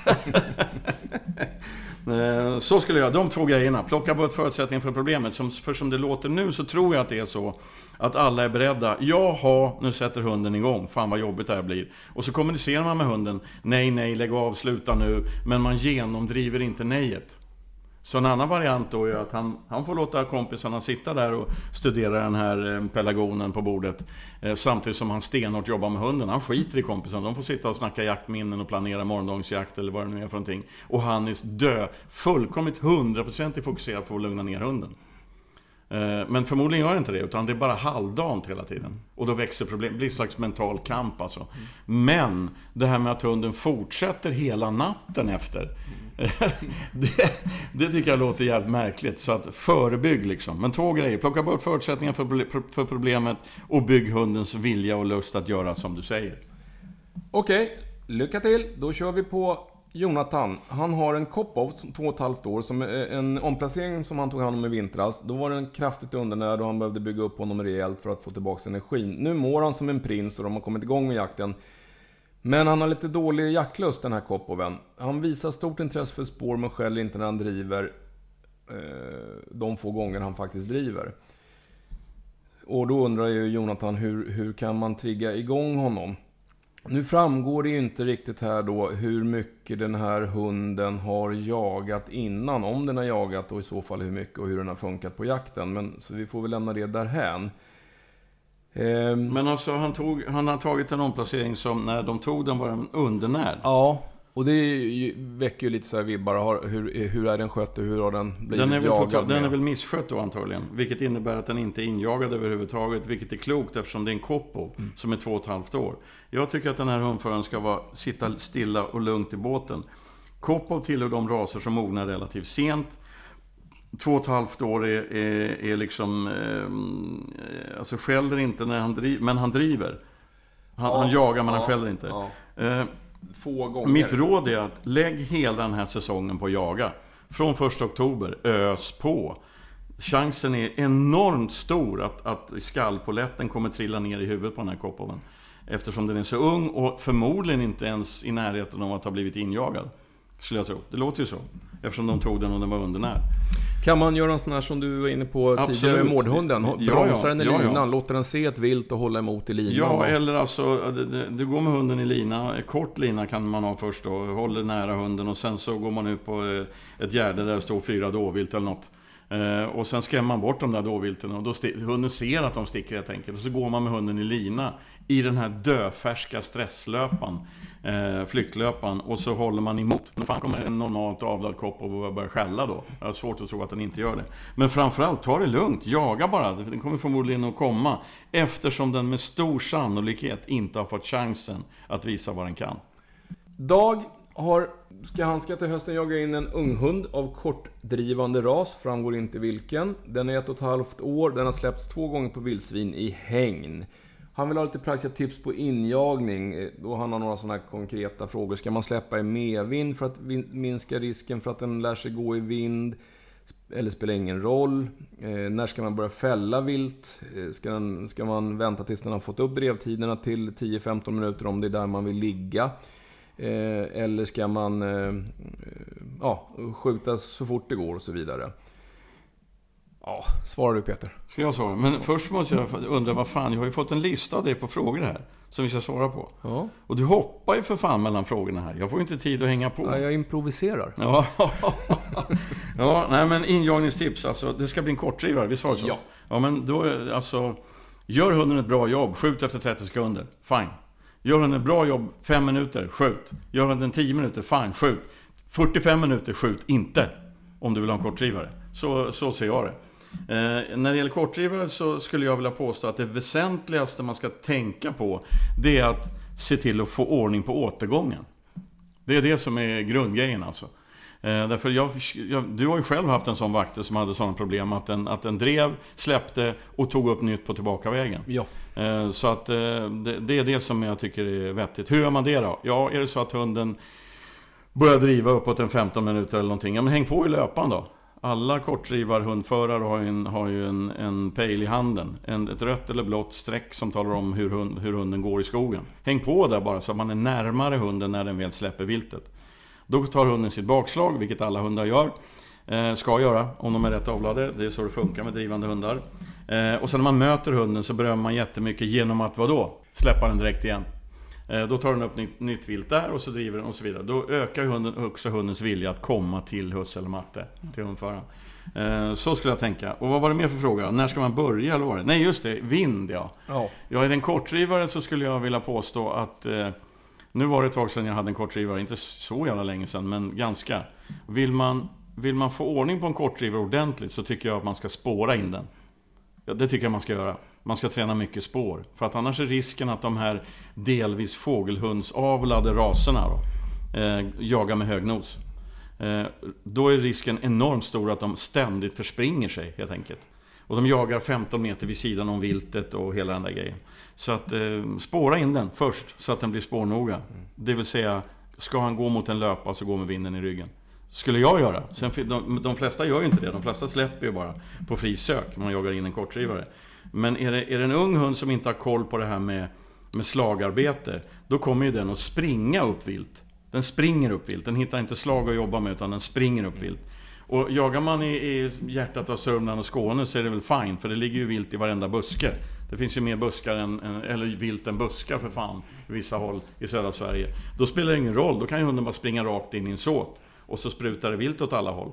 Eh, så skulle jag, de två grejerna. Plocka bort förutsättningen för problemet. Som, för som det låter nu så tror jag att det är så att alla är beredda. Jaha, nu sätter hunden igång. Fan vad jobbigt det här blir. Och så kommunicerar man med hunden. Nej, nej, lägg av, sluta nu. Men man genomdriver inte nejet. Så en annan variant då är att han, han får låta kompisarna sitta där och studera den här eh, pelagonen pelargonen på bordet. Eh, samtidigt som han stenhårt jobbar med hunden. Han skiter i kompisarna. De får sitta och snacka jaktminnen och planera morgondagens jakt eller vad det nu är för någonting. Och han är dö, fullkomligt hundraprocentigt fokuserad på att lugna ner hunden. Eh, men förmodligen gör det inte det, utan det är bara halvdant hela tiden. Och då växer problem, det blir en slags mental kamp alltså. Men det här med att hunden fortsätter hela natten efter. det, det tycker jag låter jävligt märkligt. Så att förebygg liksom. Men två grejer. Plocka bort förutsättningar för, för problemet och bygg hundens vilja och lust att göra som du säger. Okej, lycka till. Då kör vi på Jonathan. Han har en Kopov, som två och ett halvt år, som är en omplacering som han tog hand om i vintras. Då var den kraftigt undernärd och han behövde bygga upp honom rejält för att få tillbaka energin. Nu mår han som en prins och de har kommit igång med jakten. Men han har lite dålig jaktlust den här Kopoven. Han visar stort intresse för spår men skäller inte när han driver. Eh, de få gånger han faktiskt driver. Och då undrar ju Jonathan hur, hur kan man trigga igång honom? Nu framgår det ju inte riktigt här då hur mycket den här hunden har jagat innan. Om den har jagat och i så fall hur mycket och hur den har funkat på jakten. Men, så vi får väl lämna det därhän. Ehm, Men alltså han, tog, han har tagit en omplacering som när de tog den var den undernärd. ja, och det ju, väcker ju lite så här vibbar. Har, hur, hur är den skött och hur har den blivit Den är, väl jagad den är väl misskött då antagligen. Vilket innebär att den inte är injagad överhuvudtaget. Vilket är klokt eftersom det är en Kopov Mm. som är två och ett halvt år. Jag tycker att den här hundföraren ska vara, sitta stilla och lugnt i båten. Kopov tillhör de raser som mognar relativt sent. Två och ett halvt år är, är, är liksom... Eh, alltså skäller inte när han driver, men han driver. Han, Ja, han jagar men ja, han skäller inte. ja. Eh, Få gånger. mitt råd är att lägg hela den här säsongen på att jaga. Från 1 oktober, ös på. Chansen är enormt stor att, att skallpoletten kommer trilla ner i huvudet på den här Kopoven. Eftersom den är så ung och förmodligen inte ens i närheten av att ha blivit injagad. Skulle jag tro. Det låter ju så. Eftersom de tog den och den var undernärd. Kan man göra en sån här som du var inne på tidigare Absolut. med mårdhunden? Ja, ja. Bromsa den i Ja, ja. linan, låter den se ett vilt och hålla emot i linan? Ja, och- eller alltså, du går med hunden i lina. Kort lina kan man ha först då. Håller nära hunden och sen så går man ut på eh, ett gärde där det står fyra dåvilt eller något. Eh, Och sen skrämmer man bort de där dåvilten och då hunden ser att de sticker helt enkelt. Och så går man med hunden i lina i den här döfärska stresslöpan. Eh. Och så håller man emot. Då fan kommer en normalt avlad kopp och börjar skälla då. Jag har svårt att tro att den inte gör det. Men framförallt, ta det lugnt. Jaga bara. Den kommer förmodligen att komma. Eftersom den med stor sannolikhet inte har fått chansen att visa vad den kan. Dag har, ska han ska till hösten jaga in en unghund av kortdrivande ras, framgår inte vilken. Den är ett och ett halvt år, den har släppts två gånger på vildsvin i hägn. Han vill ha lite praktiska tips på injagning. Eh, Då han har några sådana konkreta frågor. Ska man släppa i medvind för att minska risken för att den lär sig gå i vind? Eller spelar ingen roll. Eh, när ska man börja fälla vilt? Eh, ska, den, ska man vänta tills den har fått upp brevtiderna till 10-15 minuter om det är där man vill ligga? Eh, eller ska man eh, eh ja, skjuta så fort det går och så vidare. Ja, svarar du Peter. Ska jag svara? Men först måste jag undra, vad fan, jag har ju fått en lista av dig på frågor här. Som vi ska svara på. Ja. Och du hoppar ju för fan mellan frågorna här. Jag får ju inte tid att hänga på. ja jag improviserar. Ja, ja nej men injagningstips alltså. Det ska bli en kortdrivare, visst var det så? Ja. Ja, men då, alltså. Gör hunden ett bra jobb, skjut efter 30 sekunder. Fine. Gör hunden ett bra jobb, 5 minuter, skjut. Gör hunden 10 minuter, fine, skjut. 45 minuter, skjut inte. Om du vill ha en kortdrivare. Så, så ser jag det. Eh, när det gäller kortdrivare så skulle jag vilja påstå att det väsentligaste man ska tänka på, det är att se till att få ordning på återgången. Det är det som är grundgrejen alltså. Eh, därför jag, jag, du har ju själv haft en sån vakter som hade sådana problem att den, att den drev, släppte och tog upp nytt på tillbakavägen. Ja. Eh, så att eh, det, det är det som jag tycker är vettigt. Hur gör man det då? Ja, är det så att hunden börjar driva uppåt en 15 minuter eller någonting, ja men häng på i löpan då. Alla kortdrivarhundförare har ju en, har ju en, en pejl i handen. En, ett rött eller blått streck som talar om hur, hund, hur hunden går i skogen. Häng på där bara så att man är närmare hunden när den väl släpper viltet. Då tar hunden sitt bakslag, vilket alla hundar gör. Eh, ska göra, om de är rätt avlade. Det är så det funkar med drivande hundar. Eh, och sen när man möter hunden så berömmer man jättemycket genom att vadå? Släppa den direkt igen. Eh, Då tar den upp nytt, nytt vilt där och så driver den och så vidare. Då ökar hunden, också hundens vilja att komma till husse eller matte, till hundföraren. Eh, Så skulle jag tänka. Och vad var det mer för fråga? När ska man börja det? Nej just det, vind ja. Ja. Ja, i den kortdrivare så skulle jag vilja påstå att eh, Nu var det ett tag sedan jag hade en kortdrivare, inte så jävla länge sedan, men ganska. Vill man, vill man få ordning på en kortdrivare ordentligt så tycker jag att man ska spåra in den. Ja, det tycker jag man ska göra. Man ska träna mycket spår. För att annars är risken att de här delvis fågelhundsavlade raserna då, eh, jagar med hög nos. Eh, då är risken enormt stor att de ständigt förspringer sig helt enkelt. Och de jagar 15 meter vid sidan om viltet och hela den där grejen. Så att eh, spåra in den först så att den blir spårnoga. Det vill säga, ska han gå mot en löpa så gå med vinden i ryggen. Skulle jag göra. Sen, de, de flesta gör ju inte det. De flesta släpper ju bara på frisök. Man jagar in en kortdrivare. Men är det, är det en ung hund som inte har koll på det här med, med slagarbete. Då kommer ju den att springa upp vilt. Den springer upp vilt. Den hittar inte slag att jobba med utan den springer upp vilt. Och jagar man i, i hjärtat av Sörmland och Skåne så är det väl fine. För det ligger ju vilt i varenda buske. Det finns ju mer buskar än- eller vilt än buskar för fan. I vissa håll i södra Sverige. Då spelar det ingen roll. Då kan ju hunden bara springa rakt in i en såt. Och så sprutar det vilt åt alla håll.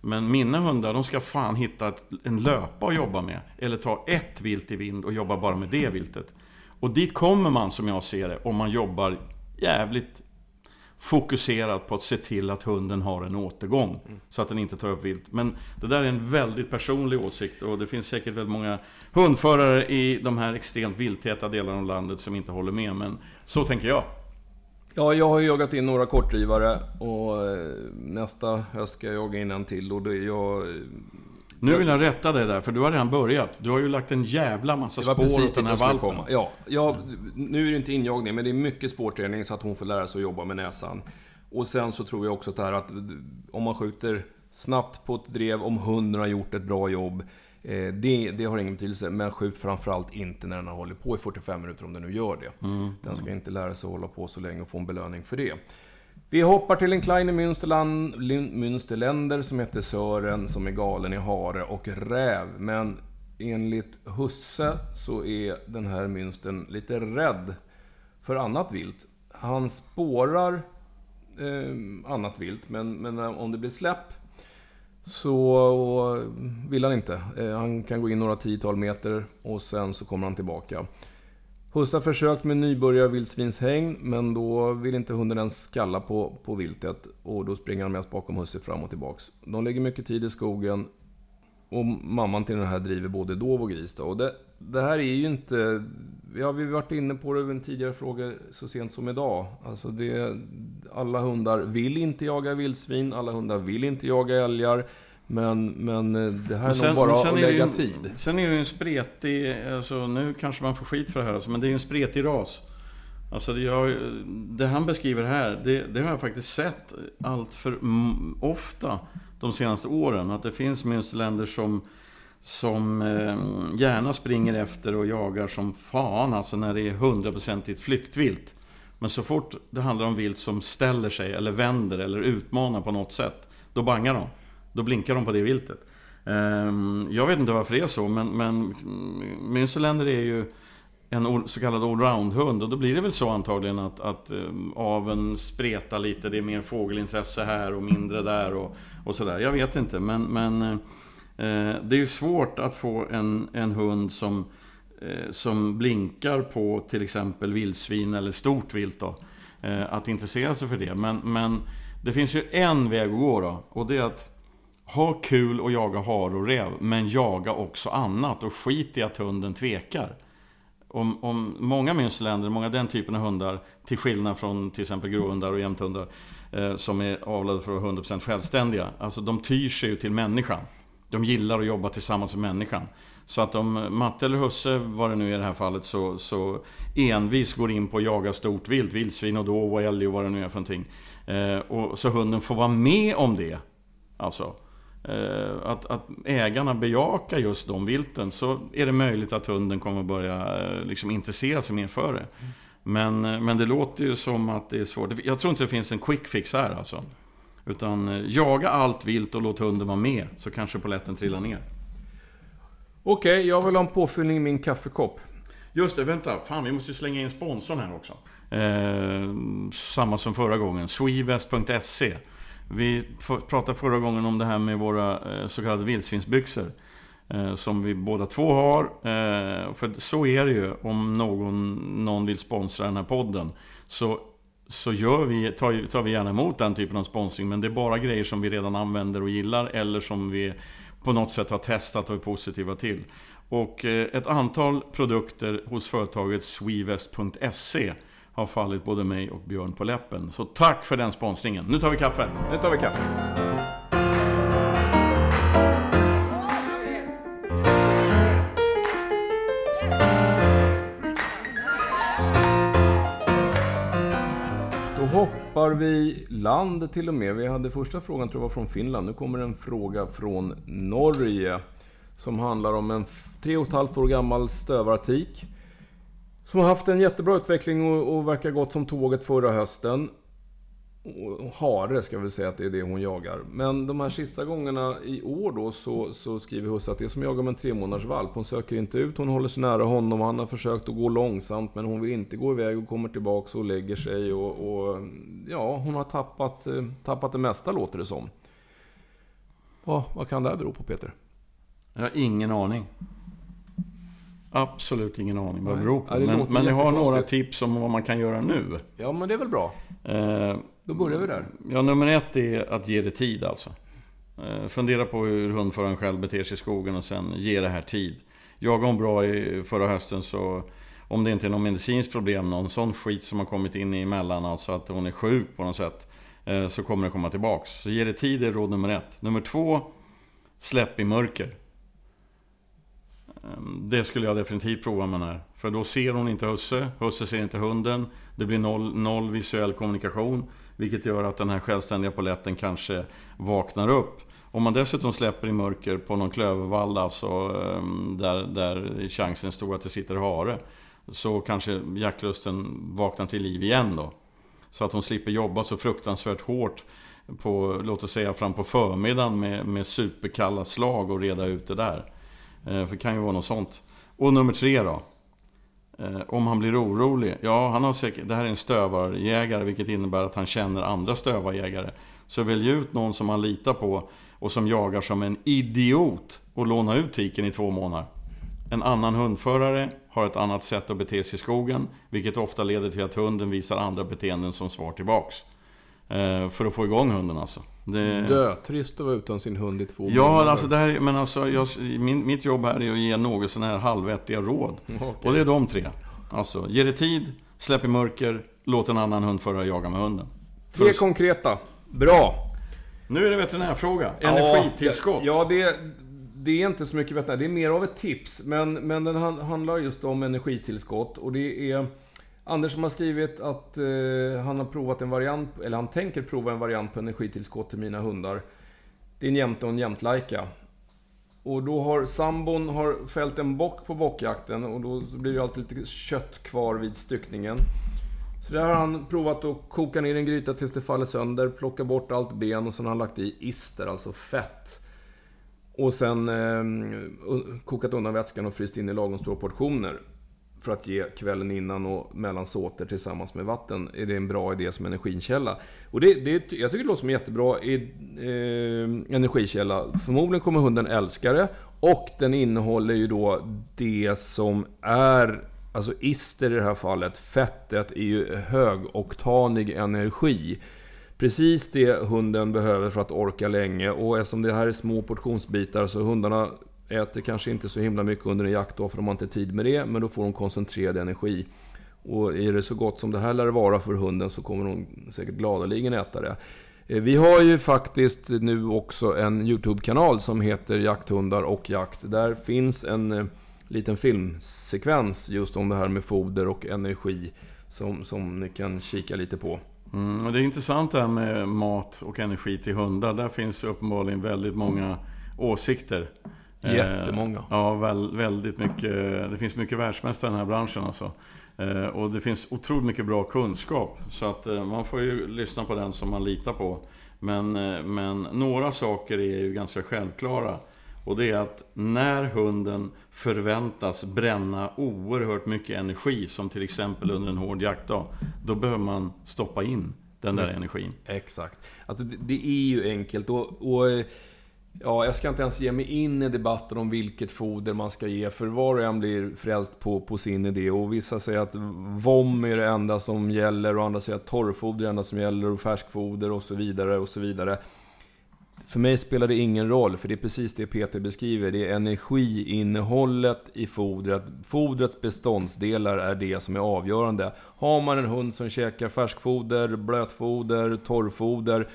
Men mina hundar, de ska fan hitta ett, en löpa att jobba med. Eller ta ett vilt i vind och jobba bara med det viltet. Och dit kommer man, som jag ser det, om man jobbar jävligt fokuserat på att se till att hunden har en återgång. Så att den inte tar upp vilt. Men det där är en väldigt personlig åsikt och det finns säkert väldigt många hundförare i de här extremt vilttäta delarna av landet som inte håller med. Men så tänker jag. Ja, jag har ju jagat in några kortdrivare och eh, nästa höst ska jag jaga in en till och det är jag... Nu vill jag rätta dig där, för du har redan börjat. Du har ju lagt en jävla massa spår åt den här jag valpen. komma. Ja, ja, nu är det inte injagning, men det är mycket spårträning så att hon får lära sig att jobba med näsan. Och sen så tror jag också att här att om man skjuter snabbt på ett drev, om hunden har gjort ett bra jobb, eh, det, det har ingen betydelse. Men skjut framförallt inte när den har hållit på i 45 minuter, om den nu gör det. Den ska inte lära sig att hålla på så länge och få en belöning för det. Vi hoppar till en Kleine Münsterland, Münsterländer som heter Sören, som är galen i hare och räv. Men enligt Husse så är den här Münstern lite rädd för annat vilt. Han spårar eh, annat vilt, men, men om det blir släpp så vill han inte. Eh, han kan gå in några tiotal meter och sen så kommer han tillbaka. Husse har försökt med nybörjar-vildsvinshägn, men då vill inte hunden ens skalla på, på viltet. Och då springer han mest bakom husse fram och tillbaks. De lägger mycket tid i skogen. Och mamman till den här driver både dov och gris då. Och det, det här är ju inte... Vi har varit inne på det i en tidigare fråga så sent som idag. Alltså det, alla hundar vill inte jaga vildsvin, alla hundar vill inte jaga älgar. Men, men det här är Men nog bara att är lägga ju, tid. Sen är det ju en spretig, alltså nu kanske man får skit för det här alltså, men det är ju en spretig ras. Alltså det, jag, det han beskriver här, det, det har jag faktiskt sett allt för ofta de senaste åren. Att det finns mönsterländer som, som eh, gärna springer efter och jagar som fan, alltså när det är hundraprocentigt flyktvilt. Men så fort det handlar om vilt som ställer sig eller vänder eller utmanar på något sätt, då bangar de. Då blinkar de på det viltet. Eh, jag vet inte varför det är så, men, men mm, Münsterländer är ju en så kallad allround-hund. Och då blir det väl så antagligen att, att eh, aven spretar lite. Det är mer fågelintresse här och mindre där och, och sådär. Jag vet inte, men, men eh, eh, det är ju svårt att få en, en hund som, eh, som blinkar på till exempel vildsvin eller stort vilt då. Eh, att intressera sig för det. Men, men det finns ju en väg att gå då. Och det är att ha kul och jaga har och rev, men jaga också annat och skit i att hunden tvekar. Om, om många münsterländer, många den typen av hundar, till skillnad från till exempel gråhundar och jämthundar, eh, som är avlade för att vara 100% självständiga. Alltså de tyr sig ju till människan. De gillar att jobba tillsammans med människan. Så att om Matte eller Husse, vad det nu är i det här fallet, så, så envis går in på att jaga stort vilt, vildsvin och dov och älg och vad det nu är för någonting. Eh, och så hunden får vara med om det. Alltså. Eh, att, att ägarna bejakar just de vilten så är det möjligt att hunden kommer börja eh, liksom, intressera sig mer för det. Men, eh, men det låter ju som att det är svårt. Jag tror inte det finns en quick fix här alltså. Utan jaga allt vilt och låt hunden vara med, så kanske poletten trillar ner. Okej, okay, jag vill ha en påfyllning i min kaffekopp. Just det, vänta. Fan, vi måste ju slänga in sponsorn här också. Eh, samma som förra gången. Swevest.se vi pratade förra gången om det här med våra eh, så kallade vildsvinsbyxor. Eh, som vi båda två har. Eh, för så är det ju om någon, någon vill sponsra den här podden. Så, så gör vi, tar, tar vi gärna emot den typen av sponsring. Men det är bara grejer som vi redan använder och gillar. Eller som vi på något sätt har testat och är positiva till. Och ett antal produkter hos företaget Swevest.se har fallit både mig och Björn på läppen. Så tack för den sponsringen. Nu tar vi kaffe. Nu tar vi kaffe. Då hoppar vi land till och med. Vi hade första frågan tror jag var från Finland. Nu kommer en fråga från Norge. Som handlar om en tre och ett halvt år gammal stövartik som har haft en jättebra utveckling och, och verkar gått som tåget förra hösten. Hare ska vi säga att det är det hon jagar. Men de här sista gångerna i år då så, så skriver Husse att det är som att jaga med en tre månaders valp. Hon söker inte ut, hon håller sig nära honom. Han har försökt att gå långsamt men hon vill inte gå iväg och kommer tillbaks och lägger sig. Och, och ja, hon har tappat, eh, tappat det mesta låter det som. Ja, vad kan det här bero på Peter? Jag har ingen aning. Absolut ingen aning vad det beror på. Ja, det men, men jag har några tips om vad man kan göra nu. Ja, men det är väl bra. Eh, Då börjar vi där. Ja, nummer ett är att ge det tid alltså. Eh, fundera på hur hundföraren själv beter sig i skogen och sen ge det här tid. Jagade hon bra i förra hösten så om det inte är något medicinskt problem, någon sån skit som har kommit in emellan, alltså att hon är sjuk på något sätt, eh, så kommer det komma tillbaks. Så ge det tid är råd nummer ett. Nummer två, släpp i mörker. Ehm, det skulle jag definitivt prova med den här. För då ser hon inte husse, husse ser inte hunden. Det blir noll, noll visuell kommunikation. Vilket gör att den här självständiga poletten kanske vaknar upp. Om man dessutom släpper i mörker på någon klövervall, alltså, ehm, där, där chansen är stor att det sitter hare. Så kanske jaktlusten vaknar till liv igen då. Så att hon slipper jobba så fruktansvärt hårt på, låt oss säga fram på förmiddagen med, med superkalla slag och reda ut det där. Eh, för det kan ju vara något sånt. Och nummer tre då. Eh, om han blir orolig. Ja, han har säkert, det här är en stövarjägare vilket innebär att han känner andra stövarjägare. Så välj ut någon som han litar på och som jagar som en idiot och låna ut tiken i två månader. En annan hundförare har ett annat sätt att bete sig i skogen, vilket ofta leder till att hunden visar andra beteenden som svar tillbaks. Eh, för att få igång hunden alltså. Det... Dötrist att vara utan sin hund i två ja, månader. Ja, alltså det här, men alltså, jag, min, mitt jobb här är att ge något sån här halvvettiga råd. Okay. Och det är de tre. Alltså, ge det tid, släpp i mörker, låt en annan hundförare jaga med hunden. Tre att... konkreta. Bra. Nu är det veterinärfråga. Energitillskott. Ja, det, det är inte så mycket veterinär. Det är mer av ett tips. Men, men den handlar just om energitillskott. Och det är... Anders som har skrivit att eh, han har provat en variant, eller han tänker prova en variant på energitillskott till mina hundar. Det är en jämte och en jämtlajka. Och då har sambon har fällt en bock på bockjakten och då blir det alltid lite kött kvar vid styckningen. Så där har han provat att koka ner en gryta tills det faller sönder, plocka bort allt ben och sen har han lagt i ister, alltså fett. och sen eh, kokat undan vätskan och fryst in i lagom stora portioner. För att ge kvällen innan och mellan såter tillsammans med vatten. Är det en bra idé som energikälla? Och det, det, jag tycker det låter som en jättebra i, eh, energikälla. Förmodligen kommer hunden älska det. Och den innehåller ju då det som är Alltså ister i det här fallet, fettet, är ju högoktanig energi. Precis det hunden behöver för att orka länge och eftersom det här är små portionsbitar så hundarna äter kanske inte så himla mycket under en jaktdag för de har inte tid med det, men då får de koncentrerad energi. Och är det så gott som det här lär vara för hunden så kommer hon säkert gladeligen äta det. Eh, vi har ju faktiskt nu också en YouTube-kanal som heter Jakthundar och jakt. Där finns en eh, liten filmsekvens just om det här med foder och energi som, som ni kan kika lite på. Mm, och det är intressant det här med mat och energi till hundar. Där finns uppenbarligen väldigt många åsikter. Jättemånga. Eh, ja, väl, väldigt mycket. Det finns mycket världsmästare i den här branschen alltså. Eh, och det finns otroligt mycket bra kunskap. Så att eh, man får ju lyssna på den som man litar på. Men, men några saker är ju ganska självklara. Och det är att när hunden förväntas bränna oerhört mycket energi, som till exempel under en hård jaktdag, då behöver man stoppa in den där mm. energin. Exakt. Alltså det, det är ju enkelt. och, och Ja, jag ska inte ens ge mig in i debatten om vilket foder man ska ge, för var och en blir frälst på, på sin idé. Och vissa säger att vom är det enda som gäller, och andra säger att torrfoder är det enda som gäller, och färskfoder och så vidare och så vidare. För mig spelar det ingen roll, för det är precis det Peter beskriver. Det är energiinnehållet i fodret. Fodrets beståndsdelar är det som är avgörande. Har man en hund som käkar färskfoder, blötfoder, torrfoder,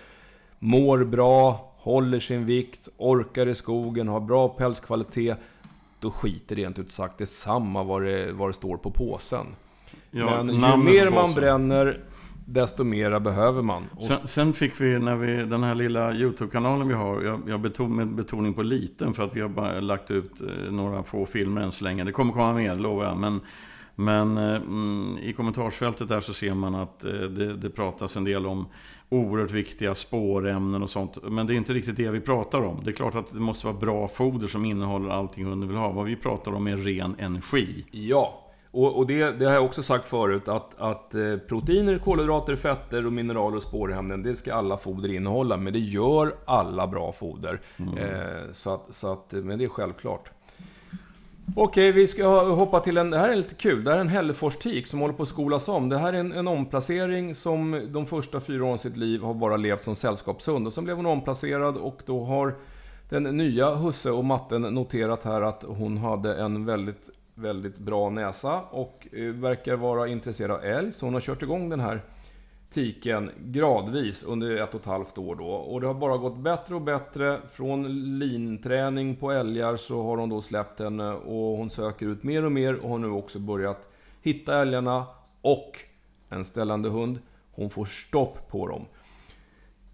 mår bra, håller sin vikt, orkar i skogen, har bra pälskvalitet. Då skiter rent ut sagt det samma vad det, vad det står på påsen. Ja, Men ju mer man bränner, desto mera behöver man. Sen, sen, fick vi, när vi, den här lilla YouTube-kanalen vi har, jag, jag beton, med betoning på liten för att vi har bara lagt ut eh, några få filmer än så länge. Det kommer komma mer, lovar jag. Men, men eh, mm, i kommentarsfältet där så ser man att eh, det, det pratas en del om oerhört viktiga spårämnen och sånt. Men det är inte riktigt det vi pratar om. Det är klart att det måste vara bra foder som innehåller allting hunden vill ha. Vad vi pratar om är ren energi. Ja, och, och det, det, har jag också sagt förut att, att eh, proteiner, kolhydrater, fetter och mineraler och spårämnen, det ska alla foder innehålla. Men det gör alla bra foder. Mm. Eh, så att, så att, men det är självklart. Okej, vi ska hoppa till en... Det här är lite kul. Det här är en Hällefors-tik som håller på att skolas om. Det här är en, en omplacering som de första fyra åren av sitt liv har bara levt som sällskapshund. Och sen blev hon omplacerad och då har den nya husse och matten noterat här att hon hade en väldigt, väldigt bra näsa och eh, verkar vara intresserad av älg. Så hon har kört igång den här tiken gradvis under ett och ett halvt år då. Och det har bara gått bättre och bättre. Från linträning på älgar så har hon då släppt henne och hon söker ut mer och mer och har nu också börjat hitta älgarna och en ställande hund. Hon får stopp på dem.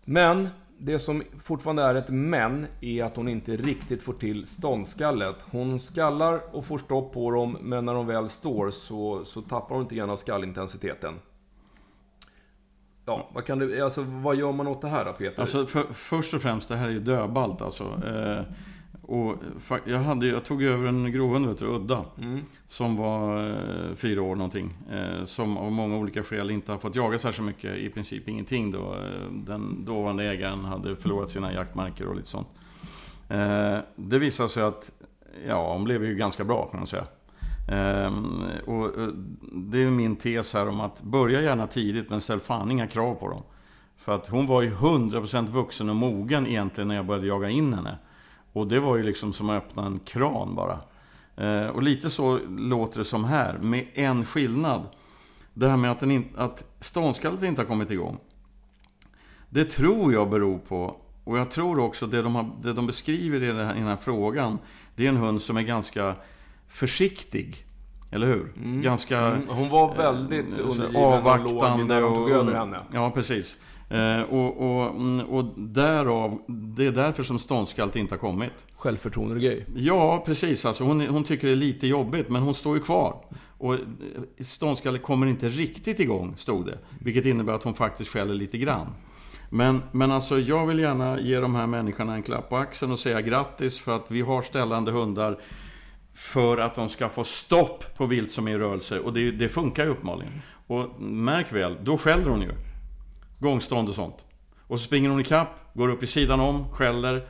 Men det som fortfarande är ett men är att hon inte riktigt får till ståndskallet. Hon skallar och får stopp på dem, men när de väl står så, så tappar hon lite grann av skallintensiteten. Ja, vad, kan du, alltså, vad gör man åt det här då, Peter? Alltså, för, först och främst, det här är ju dödballt alltså. Eh, och jag, hade, jag tog över en grovhund, vet du, Udda. Mm. Som var eh, fyra år någonting. Eh, som av många olika skäl inte har fått jaga särskilt mycket. I princip ingenting då. Eh, den dåvarande ägaren hade förlorat sina jaktmarker och lite sånt. Eh, det visade sig att, ja, hon blev ju ganska bra kan man säga. Ehm, och det är min tes här om att börja gärna tidigt men ställ fan inga krav på dem. För att hon var ju 100% vuxen och mogen egentligen när jag började jaga in henne. Och det var ju liksom som att öppna en kran bara. Ehm, och lite så låter det som här, med en skillnad. Det här med att, den in, att ståndskallet inte har kommit igång. Det tror jag beror på, och jag tror också det de, har, det de beskriver i den, här, i den här frågan, det är en hund som är ganska försiktig. Eller hur? Mm. Ganska... Mm. Hon var väldigt eh, avvaktande. När de tog över henne. Ja, precis. Eh, och, och, mm, och därav, det är därför som ståndskallt inte har kommit. Självförtroende och grej. Ja, precis. Alltså hon, hon tycker det är lite jobbigt, men hon står ju kvar. Och ståndskallet kommer inte riktigt igång, stod det. Vilket innebär att hon faktiskt skäller lite grann. Men, men alltså, jag vill gärna ge de här människorna en klapp på axeln och säga grattis för att vi har ställande hundar för att de ska få stopp på vilt som är i rörelse. Och det, det funkar ju uppenbarligen. Och märk väl, då skäller hon ju. Gångstånd och sånt. Och så springer hon ikapp, går upp i sidan om, skäller.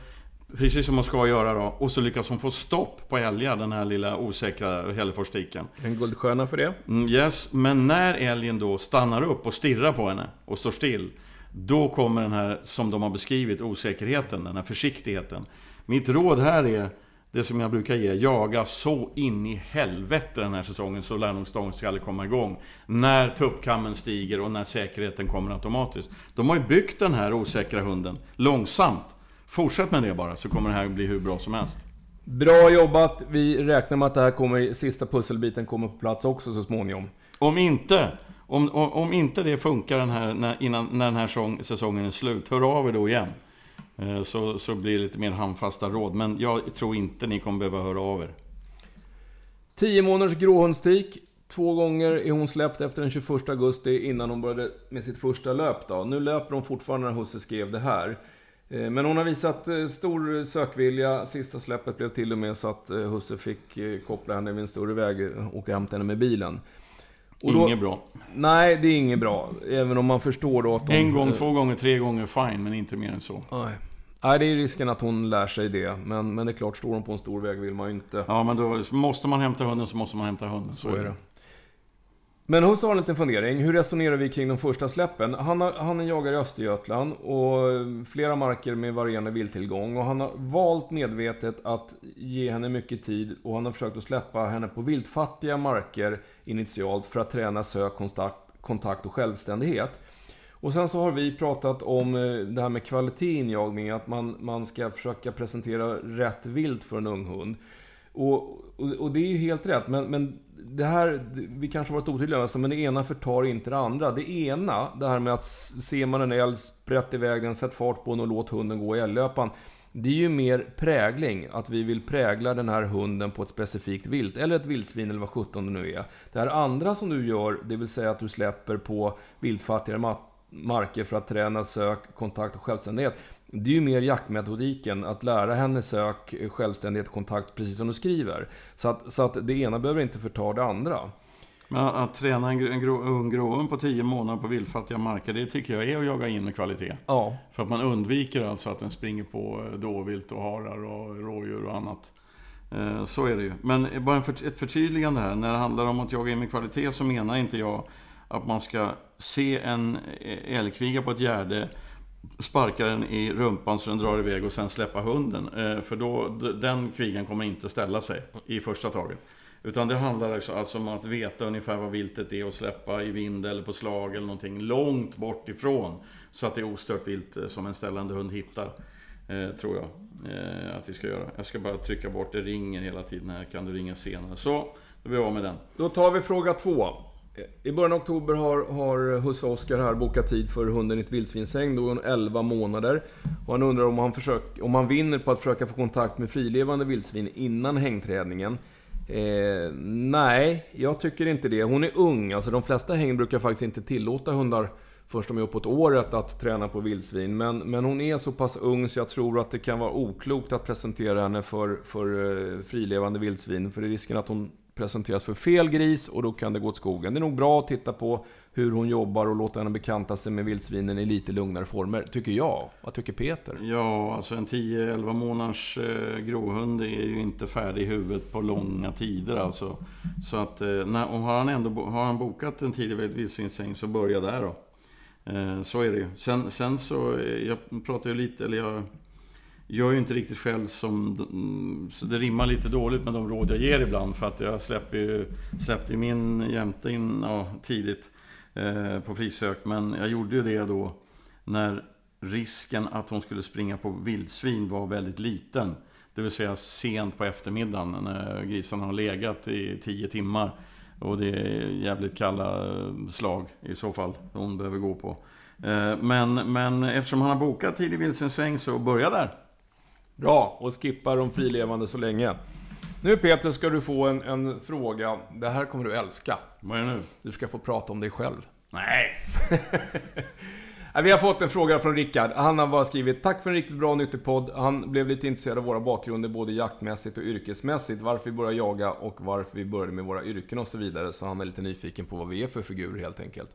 Precis som hon ska göra då. Och så lyckas hon få stopp på Elga, den här lilla osäkra Hälleforstiken. En guldstjärna för det. Mm, yes, men när älgen då stannar upp och stirrar på henne och står still. Då kommer den här, som de har beskrivit, osäkerheten, den här försiktigheten. Mitt råd här är det som jag brukar ge, jaga så in i helvete den här säsongen så lär nog stångskalle komma igång. När tuppkammen stiger och när säkerheten kommer automatiskt. De har ju byggt den här osäkra hunden långsamt. Fortsätt med det bara, så kommer det här bli hur bra som helst. Bra jobbat! Vi räknar med att det här kommer, sista pusselbiten kommer på plats också så småningom. Om inte, om, om, om inte det funkar den här, när, innan, när den här säsongen är slut, hör av er då igen. Eh, så, så blir det lite mer handfasta råd. Men jag tror inte ni kommer behöva höra av er. 10 månaders gråhundstik. Två gånger är hon släppt efter den 21 augusti innan hon började med sitt första löp. Då. Nu löper hon fortfarande när Husse skrev det här. Eh, men hon har visat eh, stor sökvilja. Sista släppet blev till och med så att Husse fick koppla henne vid en större väg och hämta henne med bilen. Och då, inget bra. Nej, det är inget bra. Även om man förstår då att de, En gång, två gånger, tre gånger, fine, men inte mer än så. Nej. Nej, det är risken att hon lär sig det. Men, men det är klart, står hon på en stor väg vill man ju inte... Ja, men då måste man hämta hunden så måste man hämta hunden. Så, så är det. Men hos har en liten fundering. Hur resonerar vi kring de första släppen? Han, har, han är jagare i Östergötland och eh, flera marker med varierande vilttillgång. Och han har valt medvetet att ge henne mycket tid och han har försökt att släppa henne på viltfattiga marker initialt för att träna sök, kontakt, kontakt och självständighet. Och sen så har vi pratat om eh, det här med kvalitet i injagning, att man, man ska försöka presentera rätt vilt för en ung hund. Och, och, och, det är ju helt rätt, men, men det här, vi kanske varit otydliga, alltså, men det ena förtar inte det andra. Det ena, det här med att ser man en älg, sprätt iväg den, sätt fart på den och låt hunden gå i älglöpan. Det är ju mer prägling, att vi vill prägla den här hunden på ett specifikt vilt, eller ett vildsvin eller vad sjutton det nu är. Det här andra som du gör, det vill säga att du släpper på viltfattigare marker för att träna sök, kontakt och självständighet. Det är ju mer jaktmetodiken, att lära henne sök, självständighet, kontakt, precis som du skriver. Så att, så att det ena behöver inte förta det andra. Men att träna en, en grå, ung gråhund på tio månader på vildfattiga marker, det tycker jag är att jaga in med kvalitet. Ja. För att man undviker alltså att den springer på dåvilt och harar och rådjur och annat. Eh, så är det ju. Men bara ett förtydligande här. När det handlar om att jaga in med kvalitet så menar inte jag att man ska se en älgkviga på ett gärde sparka den i rumpan så den drar iväg och sen släppa hunden. Eh, för då, den kvigan kommer inte ställa sig i första taget. Utan det handlar alltså, alltså om att veta ungefär vad viltet är och släppa i vind eller på slag eller någonting långt bort ifrån. Så att det är ostört vilt eh, som en ställande hund hittar. Eh, tror jag eh, att vi ska göra. Jag ska bara trycka bort, det ringer hela tiden här. Kan du ringa senare? Så, då blir vi av med den. Då tar vi fråga två. I början av oktober har, har husse Oskar här bokat tid för hunden i ett vildsvinshägn. Då är hon 11 månader. Och han undrar om han, försök, om han vinner på att försöka få kontakt med frilevande vildsvin innan hängträningen. Eh, nej, jag tycker inte det. Hon är ung. Alltså de flesta häng brukar faktiskt inte tillåta hundar först de är uppåt året att träna på vildsvin. Men, men hon är så pass ung så jag tror att det kan vara oklokt att presentera henne för, för eh, frilevande vildsvin. För det är risken att hon presenteras för fel gris och då kan det gå åt skogen. Det är nog bra att titta på hur hon jobbar och låta henne bekanta sig med vildsvinen i lite lugnare former, tycker jag. Vad tycker Peter? Ja, alltså en 10-11 månaders eh, gråhund är ju inte färdig i huvudet på långa tider alltså. Så att, eh, när, och har han ändå har han bokat en tidig vildsvinssäng så börja där då. Eh, så är det ju. Sen, sen så, eh, jag pratar ju lite, eller jag jag är ju inte riktigt själv som... Mm, så det rimmar lite dåligt med de råd jag ger ibland för att jag släpper ju, släppte ju min jämte in ja, tidigt eh, på frisök. Men jag gjorde ju det då när risken att hon skulle springa på vildsvin var väldigt liten. Det vill säga sent på eftermiddagen när grisarna har legat i tio timmar. Och det är jävligt kalla eh, slag i så fall hon behöver gå på. Eh, men, men eftersom han har bokat tidig vildsvinssväng så börja där. Bra, och skippa de frilevande så länge. Nu Peter ska du få en, en fråga. Det här kommer du älska. Vad är det nu? Du ska få prata om dig själv. Nej! Vi har fått en fråga från Rickard. Han har bara skrivit Tack för en riktigt bra nyttig podd. Han blev lite intresserad av våra bakgrunder både jaktmässigt och yrkesmässigt. Varför vi började jaga och varför vi började med våra yrken och så vidare. Så han är lite nyfiken på vad vi är för figurer helt enkelt.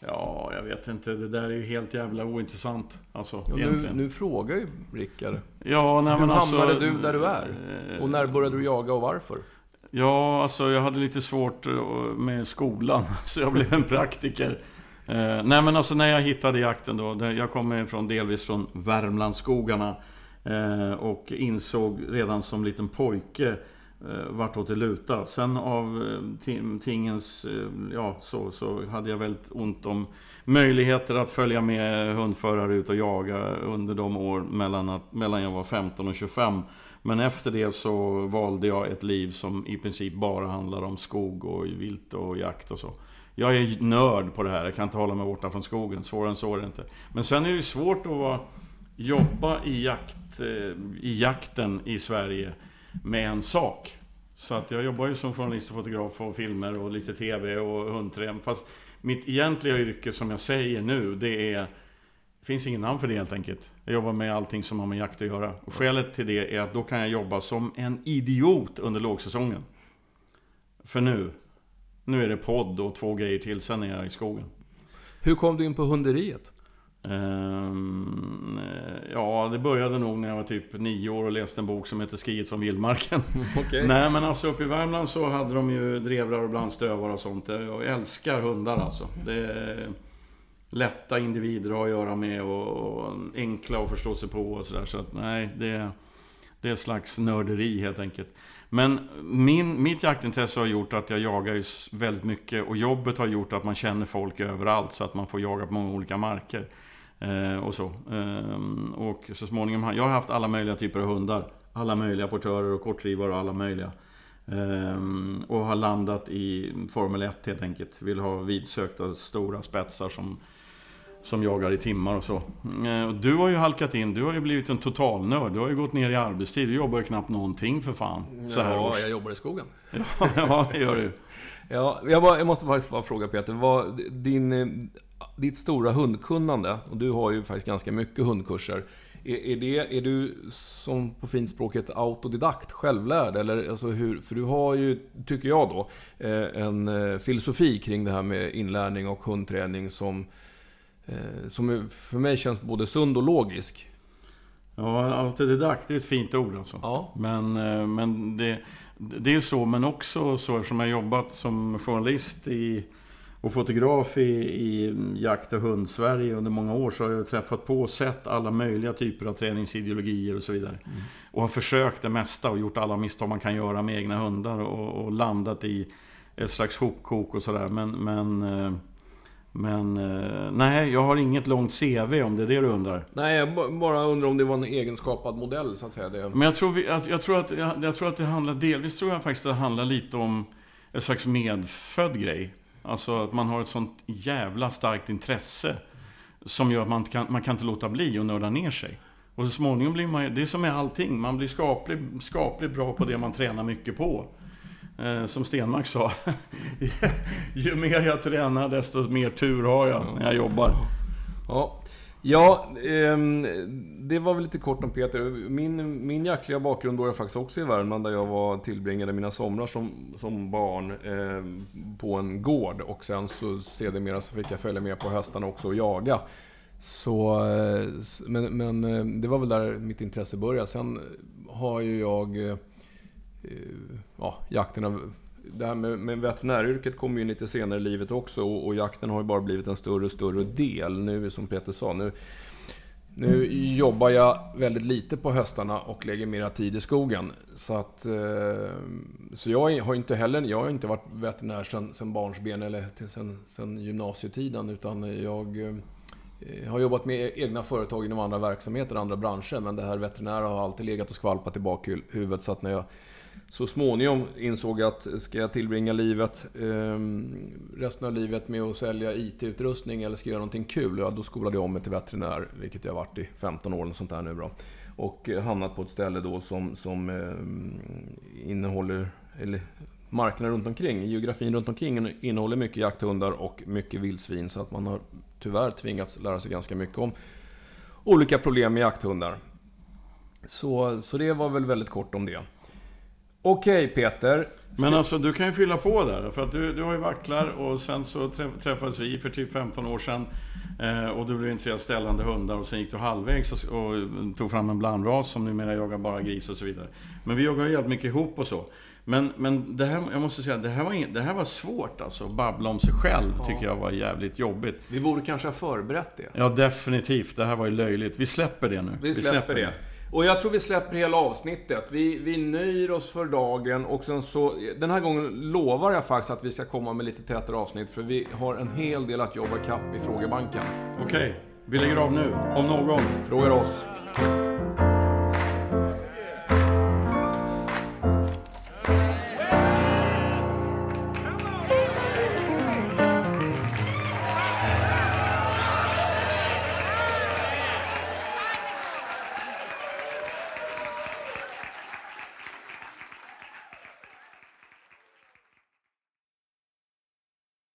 Ja, jag vet inte. Det där är ju helt jävla ointressant. Alltså, ja, nu, nu frågar ju Rickard. Ja, nej, Hur men hamnade alltså, du där du är? Och när började du jaga och varför? Ja, alltså jag hade lite svårt eh, med skolan. Så jag blev en praktiker. Eh, nej men alltså när jag hittade jakten då. Jag kommer från, delvis från Värmlandsskogarna. Eh, och insåg redan som liten pojke eh, vartåt det lutar. Sen av eh, tingens, eh, ja så, så hade jag väldigt ont om möjligheter att följa med hundförare ut och jaga under de år mellan, att, mellan jag var 15 och 25. Men efter det så valde jag ett liv som i princip bara handlar om skog och vilt och jakt och så. Jag är nörd på det här, jag kan inte hålla mig borta från skogen. Svårare än så är det inte. Men sen är det ju svårt att vara, jobba i, jakt, eh, i jakten i Sverige med en sak. Så att jag jobbar ju som journalist och fotograf och filmer och lite TV och hundträm. Fast mitt egentliga yrke som jag säger nu, det är... Det finns ingen namn för det helt enkelt. Jag jobbar med allting som har med jakt att göra. Och skälet till det är att då kan jag jobba som en idiot under lågsäsongen. För nu, nu är det podd och två grejer till, sen är jag i skogen. Hur kom du in på hunderiet? Um, ja, det började nog när jag var typ nio år och läste en bok som heter Skriet från vildmarken. Okay. Nej, men alltså uppe i Värmland så hade de ju drevrar och blandstövare och sånt. Jag älskar hundar alltså. Det är lätta individer att ha att göra med och, och enkla att förstå sig på och sådär. Så att nej, det, det är ett slags nörderi helt enkelt. Men min, mitt jaktintresse har gjort att jag jagar ju väldigt mycket och jobbet har gjort att man känner folk överallt så att man får jaga på många olika marker. Eh, och så. Eh, och så småningom, jag har haft alla möjliga typer av hundar. Alla möjliga portörer och kortdrivare och alla möjliga. Eh, och har landat i Formel 1 helt enkelt. Vill ha vidsökta stora spetsar som som jagar i timmar och så. Eh, du har ju halkat in, du har ju blivit en totalnörd. Du har ju gått ner i arbetstid. Du jobbar ju knappt någonting för fan. Så här ja, års. jag jobbar i skogen. ja, det gör du. Ja, jag, bara, jag måste faktiskt bara fråga Peter. Vad, din, eh, ditt stora hundkunnande, och du har ju faktiskt ganska mycket hundkurser. Är, är, det, är du, som på fint språket, autodidakt, självlärd? Eller, alltså hur, för du har ju, tycker jag då, eh, en filosofi kring det här med inlärning och hundträning som Eh, som för mig känns både sund och logisk. Ja, autodidakt, det är ett fint ord alltså. Ja. Men, eh, men det, det är ju så, men också så som jag jobbat som journalist i, och fotograf i, i jakt och hund-Sverige under många år så har jag träffat på och sett alla möjliga typer av träningsideologier och så vidare. Mm. Och har försökt det mesta och gjort alla misstag man kan göra med egna hundar och, och landat i ett slags hopkok och sådär. Men, men eh, men eh, nej, jag har inget långt CV om det är det du undrar. Nej, jag bara undrar om det var en egenskapad modell så att säga. Det... Men jag tror, vi, jag, tror att, jag, jag, tror att det handlar, delvis tror jag faktiskt att det handlar lite om en slags medfödd grej. Alltså att man har ett sånt jävla starkt intresse. Som gör att man kan, man kan inte låta bli att nörda ner sig. Och så småningom blir man det är som med allting, man blir skapligt, skaplig bra på det man tränar mycket på. Eh, som Stenmark sa, ju mer jag tränar desto mer tur har jag när jag jobbar. Ja, ja eh, det var väl lite kort om Peter. Min, min jaktliga bakgrund började faktiskt också i Värmland där jag var tillbringade mina somrar som, som barn eh, på en gård. Och sen så sedermera så fick jag följa med på höstarna också och jaga. Så, men, men ehm, det var väl där mitt intresse började. Sen har ju jag eh, eh, ja, jakten det här med, med veterinäryrket kommer ju lite senare i livet också och, och, jakten har ju bara blivit en större och större del. Nu, som Peter sa, nu, nu jobbar jag väldigt lite på höstarna och lägger mera tid i skogen. Så, att, eh, så jag har inte heller jag har inte varit veterinär sedan, sedan barnsben eller sedan, sedan gymnasietiden. Utan jag eh, har jobbat med egna företag inom andra verksamheter, andra branscher. Men det här veterinära har alltid legat och skvalpat i bakhuvudet. Så att när jag så småningom insåg jag att ska jag tillbringa livet, eh, resten av livet med att sälja IT-utrustning eller ska jag göra någonting kul, ja, då skolade jag om mig till veterinär, vilket jag har varit i 15 år eller sånt där nu då. Och eh, hamnat på ett ställe då som, som eh, innehåller, eller marknaden runt omkring, geografin runt omkring innehåller mycket jakthundar och mycket vildsvin. Så att man har tyvärr tvingats lära sig ganska mycket om olika problem med jakthundar. Så, så det var väl väldigt kort om det. Okej Peter. Men alltså du kan ju fylla på där. För att du, du har ju vacklar och sen så träffades vi för typ 15 år sedan. Eh, och du blev intresserad av ställande hundar och sen gick du halvvägs och, och tog fram en blandras som numera jagar bara gris och så vidare. Men vi jagar ju jävligt mycket ihop och så. Men, men det här, jag måste säga, det här var, inget, det här var svårt alltså. Att babbla om sig själv ja. tycker jag var jävligt jobbigt. Vi borde kanske ha förberett det. Ja, definitivt. Det här var ju löjligt. Vi släpper det nu. Vi släpper, vi släpper det. det. Och jag tror vi släpper hela avsnittet. Vi, vi nöjer oss för dagen och sen så... Den här gången lovar jag faktiskt att vi ska komma med lite tätare avsnitt för vi har en hel del att jobba kapp i frågebanken. Okej, vi lägger av nu. Om någon. Frågar oss.